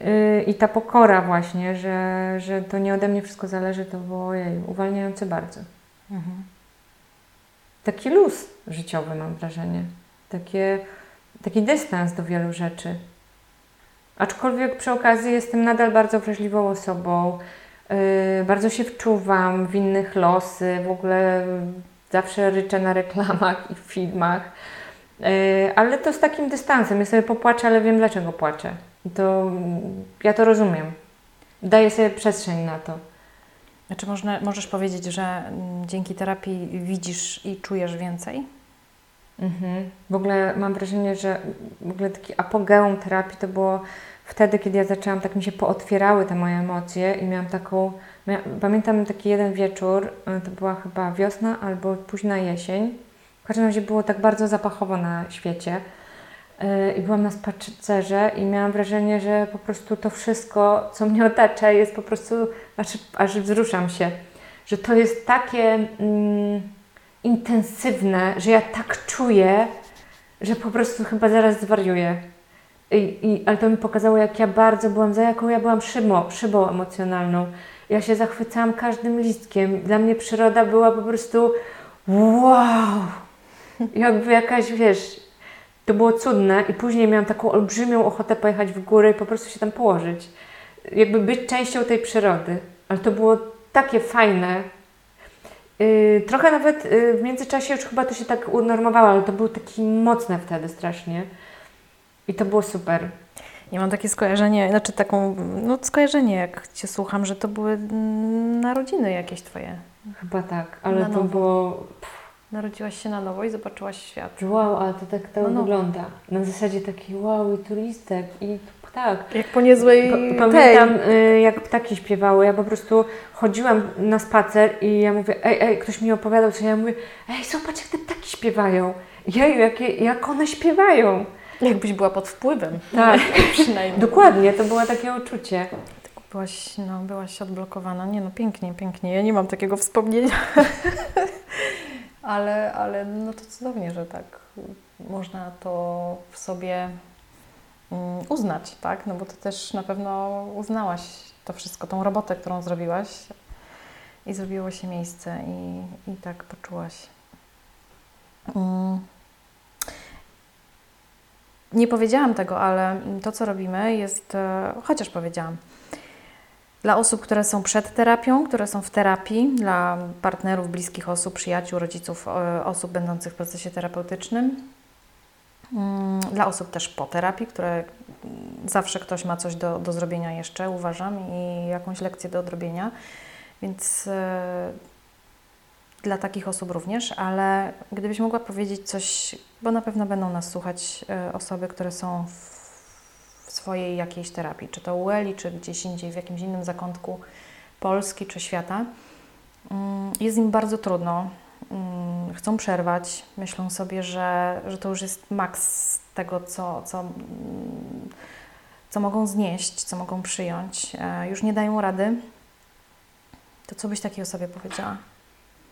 Yy, I ta pokora właśnie, że, że to nie ode mnie wszystko zależy, to było ojej, uwalniające bardzo. Mhm. Taki luz życiowy mam wrażenie. Takie, taki dystans do wielu rzeczy. Aczkolwiek przy okazji jestem nadal bardzo wrażliwą osobą. Yy, bardzo się wczuwam w innych losy. W ogóle zawsze ryczę na reklamach i filmach. Yy, ale to z takim dystansem. Ja sobie popłaczę, ale wiem dlaczego płaczę. To ja to rozumiem. Daję sobie przestrzeń na to. Znaczy można, możesz powiedzieć, że mm, dzięki terapii widzisz i czujesz więcej? Mhm. W ogóle mam wrażenie, że w ogóle taki apogeum terapii to było wtedy, kiedy ja zaczęłam, tak mi się pootwierały te moje emocje i miałam taką, pamiętam taki jeden wieczór, y, to była chyba wiosna albo późna jesień. W każdym razie było tak bardzo zapachowo na świecie. Y, I byłam na spacerze i miałam wrażenie, że po prostu to wszystko, co mnie otacza, jest po prostu, aż, aż wzruszam się. Że to jest takie mm, intensywne, że ja tak czuję, że po prostu chyba zaraz zwariuję. I, i, ale to mi pokazało, jak ja bardzo byłam, za jaką ja byłam szybą, szybą emocjonalną. Ja się zachwycałam każdym listkiem. Dla mnie przyroda była po prostu wow! Jakby jakaś, wiesz, to było cudne i później miałam taką olbrzymią ochotę pojechać w górę i po prostu się tam położyć. Jakby być częścią tej przyrody. Ale to było takie fajne. Yy, trochę nawet yy, w międzyczasie już chyba to się tak unormowało, ale to było takie mocne wtedy strasznie. I to było super. Ja mam takie skojarzenie, znaczy taką, no skojarzenie, jak Cię słucham, że to były mm, narodziny jakieś Twoje. Chyba tak, ale Na to nowo. było... Narodziłaś się na nowo i zobaczyłaś świat. Wow, ale to tak to No, no. wygląda. Na zasadzie taki wow, i tu listek, i tu ptak. Jak po niezłej Pa- Pamiętam, y, jak ptaki śpiewały. Ja po prostu chodziłam na spacer i ja mówię, ej, ej, ktoś mi opowiadał coś. Ja mówię, ej, zobacz, jak te ptaki śpiewają. Jeju, jakie, jak one śpiewają. Jakbyś była pod wpływem. <laughs> Tak. <laughs> Przynajmniej. Dokładnie, to było takie uczucie. Byłaś, no, byłaś odblokowana. Nie no, pięknie, pięknie. Ja nie mam takiego wspomnienia. <laughs> ale, ale no to cudownie, że tak można to w sobie uznać, tak? No bo ty też na pewno uznałaś to wszystko, tą robotę, którą zrobiłaś i zrobiło się miejsce i, i tak poczułaś. Mm. Nie powiedziałam tego, ale to, co robimy, jest, e, chociaż powiedziałam, dla osób, które są przed terapią, które są w terapii, dla partnerów, bliskich osób, przyjaciół, rodziców, e, osób będących w procesie terapeutycznym, Mm, dla osób też po terapii, które mm, zawsze ktoś ma coś do, do zrobienia jeszcze, uważam, i jakąś lekcję do odrobienia, więc e, dla takich osób również, ale gdybyś mogła powiedzieć coś, bo na pewno będą nas słuchać e, osoby, które są w, w swojej jakiejś terapii, czy to u Eli, czy gdzieś indziej, w jakimś innym zakątku Polski czy świata. Mm, Jest im bardzo trudno, mm, chcą przerwać, myślą sobie, że, że to już jest maks tego, co, co, mm, co mogą znieść, co mogą przyjąć. E, Już nie dają rady. To co byś takiej osobie powiedziała?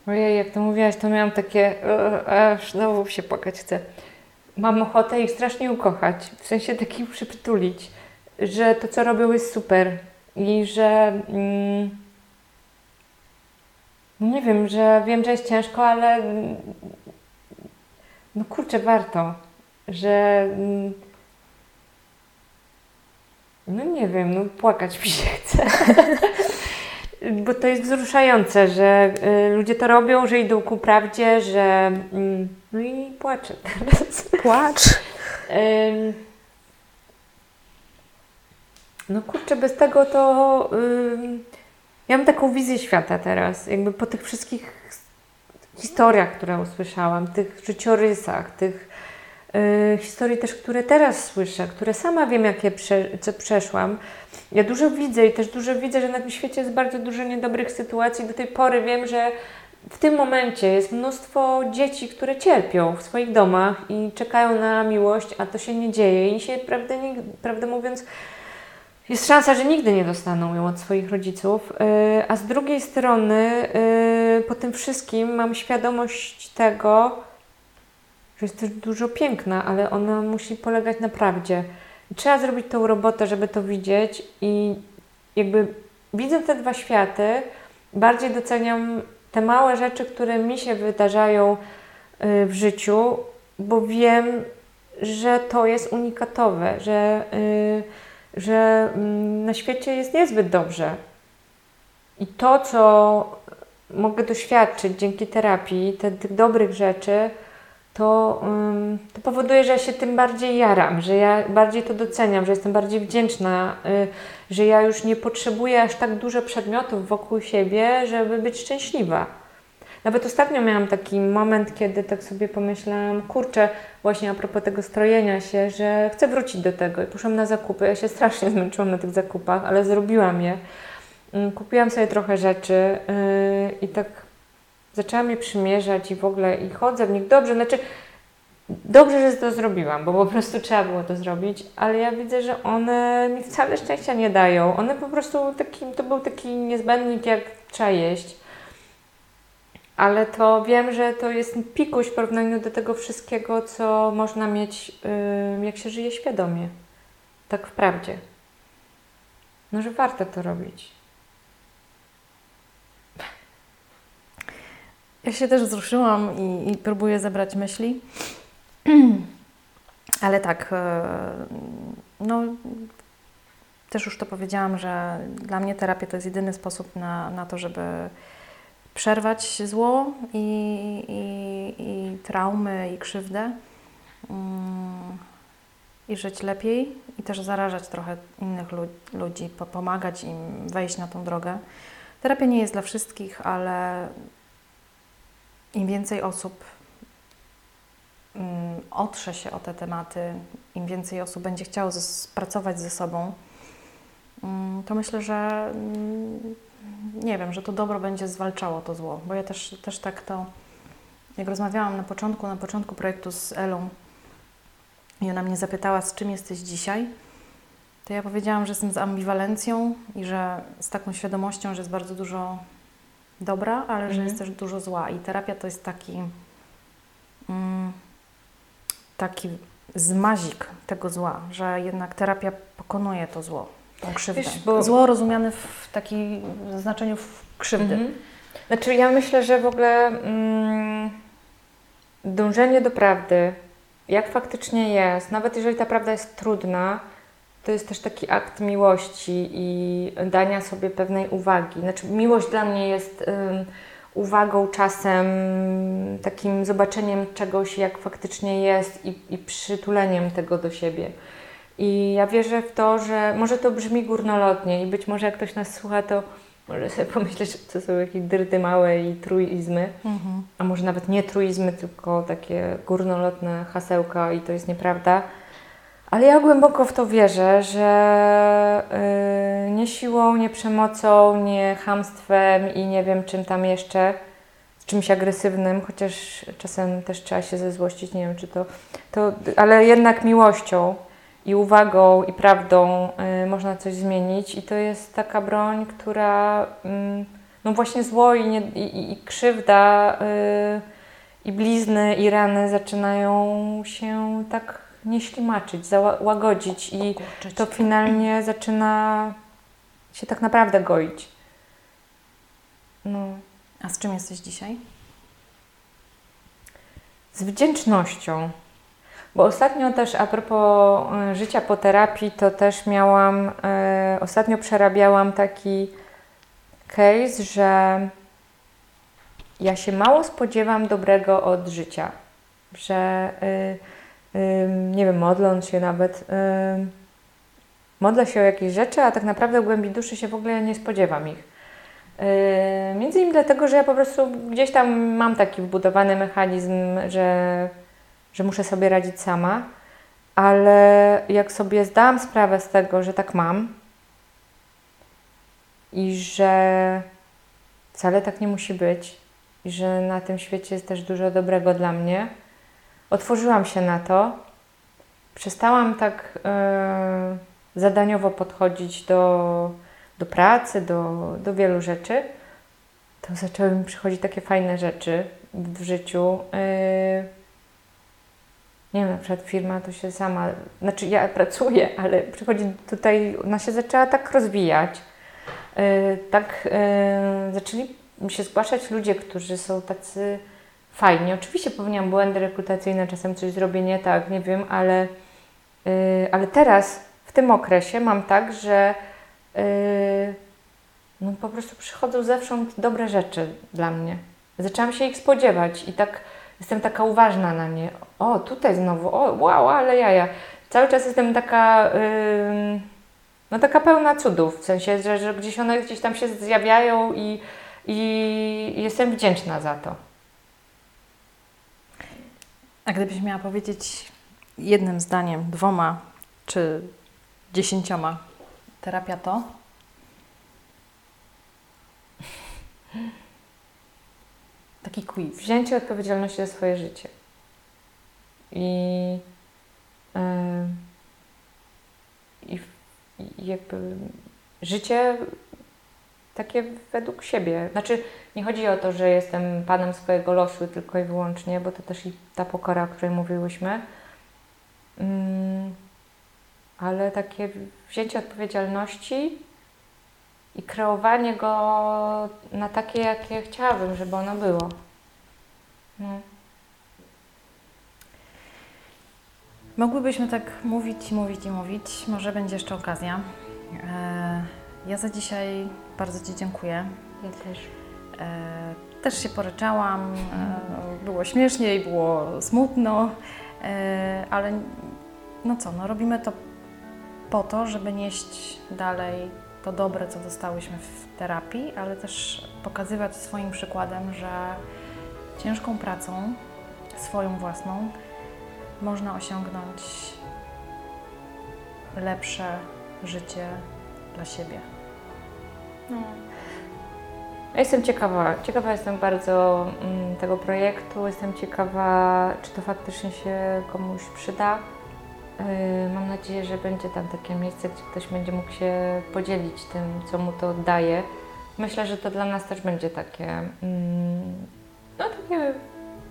Ojej, jak to mówiłaś, to miałam takie, e, aż znowu się płakać chcę. Mam ochotę ich strasznie ukochać, w sensie takim przytulić, że to, co robią, jest super i że mm, nie wiem, że wiem, że jest ciężko, ale mm, no kurczę, warto, że mm, no nie wiem, no płakać mi się chce. <laughs> Bo to jest wzruszające, że y, ludzie to robią, że idą ku prawdzie, że. Mm, no i płaczę teraz. Płacz. <laughs> Ym, no kurczę, bez tego to. ym, ja mam taką wizję świata teraz, jakby po tych wszystkich historiach, które usłyszałam, tych życiorysach, tych y, historii też, które teraz słyszę, które sama wiem, jakie prze, co przeszłam. Ja dużo widzę i też dużo widzę, że na tym świecie jest bardzo dużo niedobrych sytuacji. Do tej pory wiem, że w tym momencie jest mnóstwo dzieci, które cierpią w swoich domach i czekają na miłość, a to się nie dzieje i się, prawdę, nig- prawdę mówiąc, jest szansa, że nigdy nie dostaną ją od swoich rodziców. Yy, a z drugiej strony, yy, po tym wszystkim mam świadomość tego, że jest też dużo piękna, ale ona musi polegać na prawdzie. Trzeba zrobić tą robotę, żeby to widzieć i jakby widzę te dwa światy, bardziej doceniam te małe rzeczy, które mi się wydarzają y, w życiu, bo wiem, że to jest unikatowe, że, y, że mm, na świecie jest niezbyt dobrze. I to, co mogę doświadczyć dzięki terapii, te, tych dobrych rzeczy, to, to powoduje, że ja się tym bardziej jaram, że ja bardziej to doceniam, że jestem bardziej wdzięczna, y, że ja już nie potrzebuję aż tak dużo przedmiotów wokół siebie, żeby być szczęśliwa. Nawet ostatnio miałam taki moment, kiedy tak sobie pomyślałam, kurczę, właśnie a propos tego strojenia się, że chcę wrócić do tego i poszłam na zakupy. Ja się strasznie <laughs> zmęczyłam na tych zakupach, ale zrobiłam je. Mm, kupiłam sobie trochę rzeczy yy, i tak zaczęłam je przymierzać i w ogóle i chodzę w nich dobrze. Znaczy, dobrze, że to zrobiłam, bo po prostu trzeba było to zrobić, ale ja widzę, że one mi wcale szczęścia nie dają. One po prostu taki, to był taki niezbędnik, jak trzeba jeść. Ale to wiem, że to jest pikuś w porównaniu do tego wszystkiego, co można mieć, yy, jak się żyje świadomie. Tak wprawdzie. No, że warto to robić. Ja się też wzruszyłam i, i próbuję zebrać myśli. <clears throat> Ale tak, e, no też już to powiedziałam, że dla mnie terapia to jest jedyny sposób na, na to, żeby przerwać zło i, i, i traumy i krzywdę mm, i żyć lepiej i też zarażać trochę innych ludzi, pomagać im wejść na tą drogę. Terapia nie jest dla wszystkich, ale im więcej osób mm, otrze się o te tematy, im więcej osób będzie chciało pracować ze sobą, mm, to myślę, że nie wiem, że to dobro będzie zwalczało to zło, bo ja też, też tak to, jak rozmawiałam na początku, na początku projektu z Elą i ona mnie zapytała, z czym jesteś dzisiaj, to ja powiedziałam, że jestem z ambiwalencją i że z taką świadomością, że jest bardzo dużo dobra, ale mhm. że jest też dużo zła. I terapia to jest taki, mm, taki zmazik tego zła, że jednak terapia pokonuje to zło, krzywdę. Wiesz, bo... Zło rozumiane w takim znaczeniu w krzywdy. Mhm. Znaczy ja myślę, że w ogóle mm, dążenie do prawdy, jak faktycznie jest, nawet jeżeli ta prawda jest trudna, to jest też taki akt miłości i dania sobie pewnej uwagi. Znaczy, miłość dla mnie jest uwagą czasem, takim zobaczeniem czegoś, jak faktycznie jest i, i przytuleniem tego do siebie. I ja wierzę w to, że może to brzmi górnolotnie i być może jak ktoś nas słucha, to może sobie <laughs> pomyśleć, że to są jakieś dyrdy małe i truizmy, mhm. a może nawet nie truizmy, tylko takie górnolotne hasełka i to jest nieprawda. Ale ja głęboko w to wierzę, że yy, nie siłą, nie przemocą, nie hamstwem i nie wiem czym tam jeszcze, czymś agresywnym, chociaż czasem też trzeba się zezłościć, nie wiem czy to, to ale jednak miłością i uwagą i prawdą yy, można coś zmienić i to jest taka broń, która yy, no właśnie zło i, nie, i, i krzywda y, i blizny i rany zaczynają się tak nie ślimaczyć, załagodzić i to finalnie zaczyna się tak naprawdę goić. No. A z czym jesteś dzisiaj? Z wdzięcznością. Bo ostatnio też a propos e, życia po terapii, to też miałam, e, ostatnio przerabiałam taki case, że ja się mało spodziewam dobrego od życia. Że y, nie wiem, modląc się nawet, modlę się o jakieś rzeczy, a tak naprawdę w głębi duszy się w ogóle nie spodziewam ich. Między innymi dlatego, że ja po prostu gdzieś tam mam taki wbudowany mechanizm, że, że muszę sobie radzić sama, ale jak sobie zdałam sprawę z tego, że tak mam i że wcale tak nie musi być, i że na tym świecie jest też dużo dobrego dla mnie, otworzyłam się na to, przestałam tak yy, zadaniowo podchodzić do, do pracy, do, do wielu rzeczy, to zaczęły mi przychodzić takie fajne rzeczy w życiu. Yy, nie wiem, na przykład firma to się sama, znaczy ja pracuję, ale przychodzi tutaj, ona się zaczęła tak rozwijać. Yy, tak yy, zaczęli się zgłaszać ludzie, którzy są tacy fajni. Oczywiście popełniam błędy rekrutacyjne, czasem coś zrobię nie tak, nie wiem, ale, yy, ale teraz w tym okresie mam tak, że yy, no po prostu przychodzą zewsząd dobre rzeczy dla mnie. Zaczęłam się ich spodziewać i tak jestem taka uważna na nie. O, tutaj znowu, o, wow, ale jaja. Cały czas jestem taka, yy, no taka pełna cudów, w sensie, że, że gdzieś one gdzieś tam się zjawiają i, i jestem wdzięczna za to. A gdybyś miała powiedzieć jednym zdaniem, dwoma czy dziesięcioma, terapia to? Taki quiz. Wzięcie odpowiedzialności za swoje życie. I, yy, i, i jakby życie takie według siebie. Znaczy, nie chodzi o to, że jestem panem swojego losu tylko i wyłącznie, bo to też i ta pokora, o której mówiłyśmy. Mm, ale takie wzięcie odpowiedzialności i kreowanie go na takie, jakie chciałabym, żeby ono było. No. Mogłybyśmy tak mówić, mówić i mówić. Może będzie jeszcze okazja. E, ja za dzisiaj bardzo Ci dziękuję. Ja też. E, też się poryczałam. E, było śmieszniej, było smutno, ale no co, no robimy to po to, żeby nieść dalej to dobre, co dostałyśmy w terapii, ale też pokazywać swoim przykładem, że ciężką pracą, swoją własną, można osiągnąć lepsze życie dla siebie. No. Ja jestem ciekawa, ciekawa jestem bardzo mm, tego projektu, jestem ciekawa, czy to faktycznie się komuś przyda. Yy, mam nadzieję, że będzie tam takie miejsce, gdzie ktoś będzie mógł się podzielić tym, co mu to daje. Myślę, że to dla nas też będzie takie, mm, no takie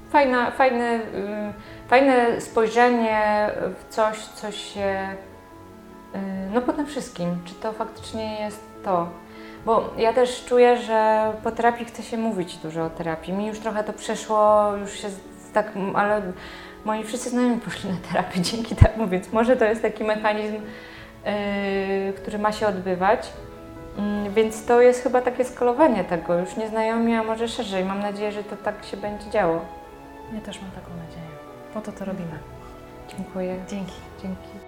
fajne, fajne, yy, fajne spojrzenie w coś, co się, yy, no po tym wszystkim, czy to faktycznie jest to. Bo ja też czuję, że po terapii chce się mówić dużo o terapii. Mi już trochę to przeszło, już się tak, ale moi wszyscy znajomi <laughs> poszli na terapię dzięki temu, więc może to jest taki mechanizm, yy, który ma się odbywać. Mm, Więc to jest chyba takie skalowanie tego, już nieznajomi, a może szerzej. Mam nadzieję, że to tak się będzie działo. Ja też mam taką nadzieję. Po to to robimy. Dziękuję. Dzięki. Dzięki.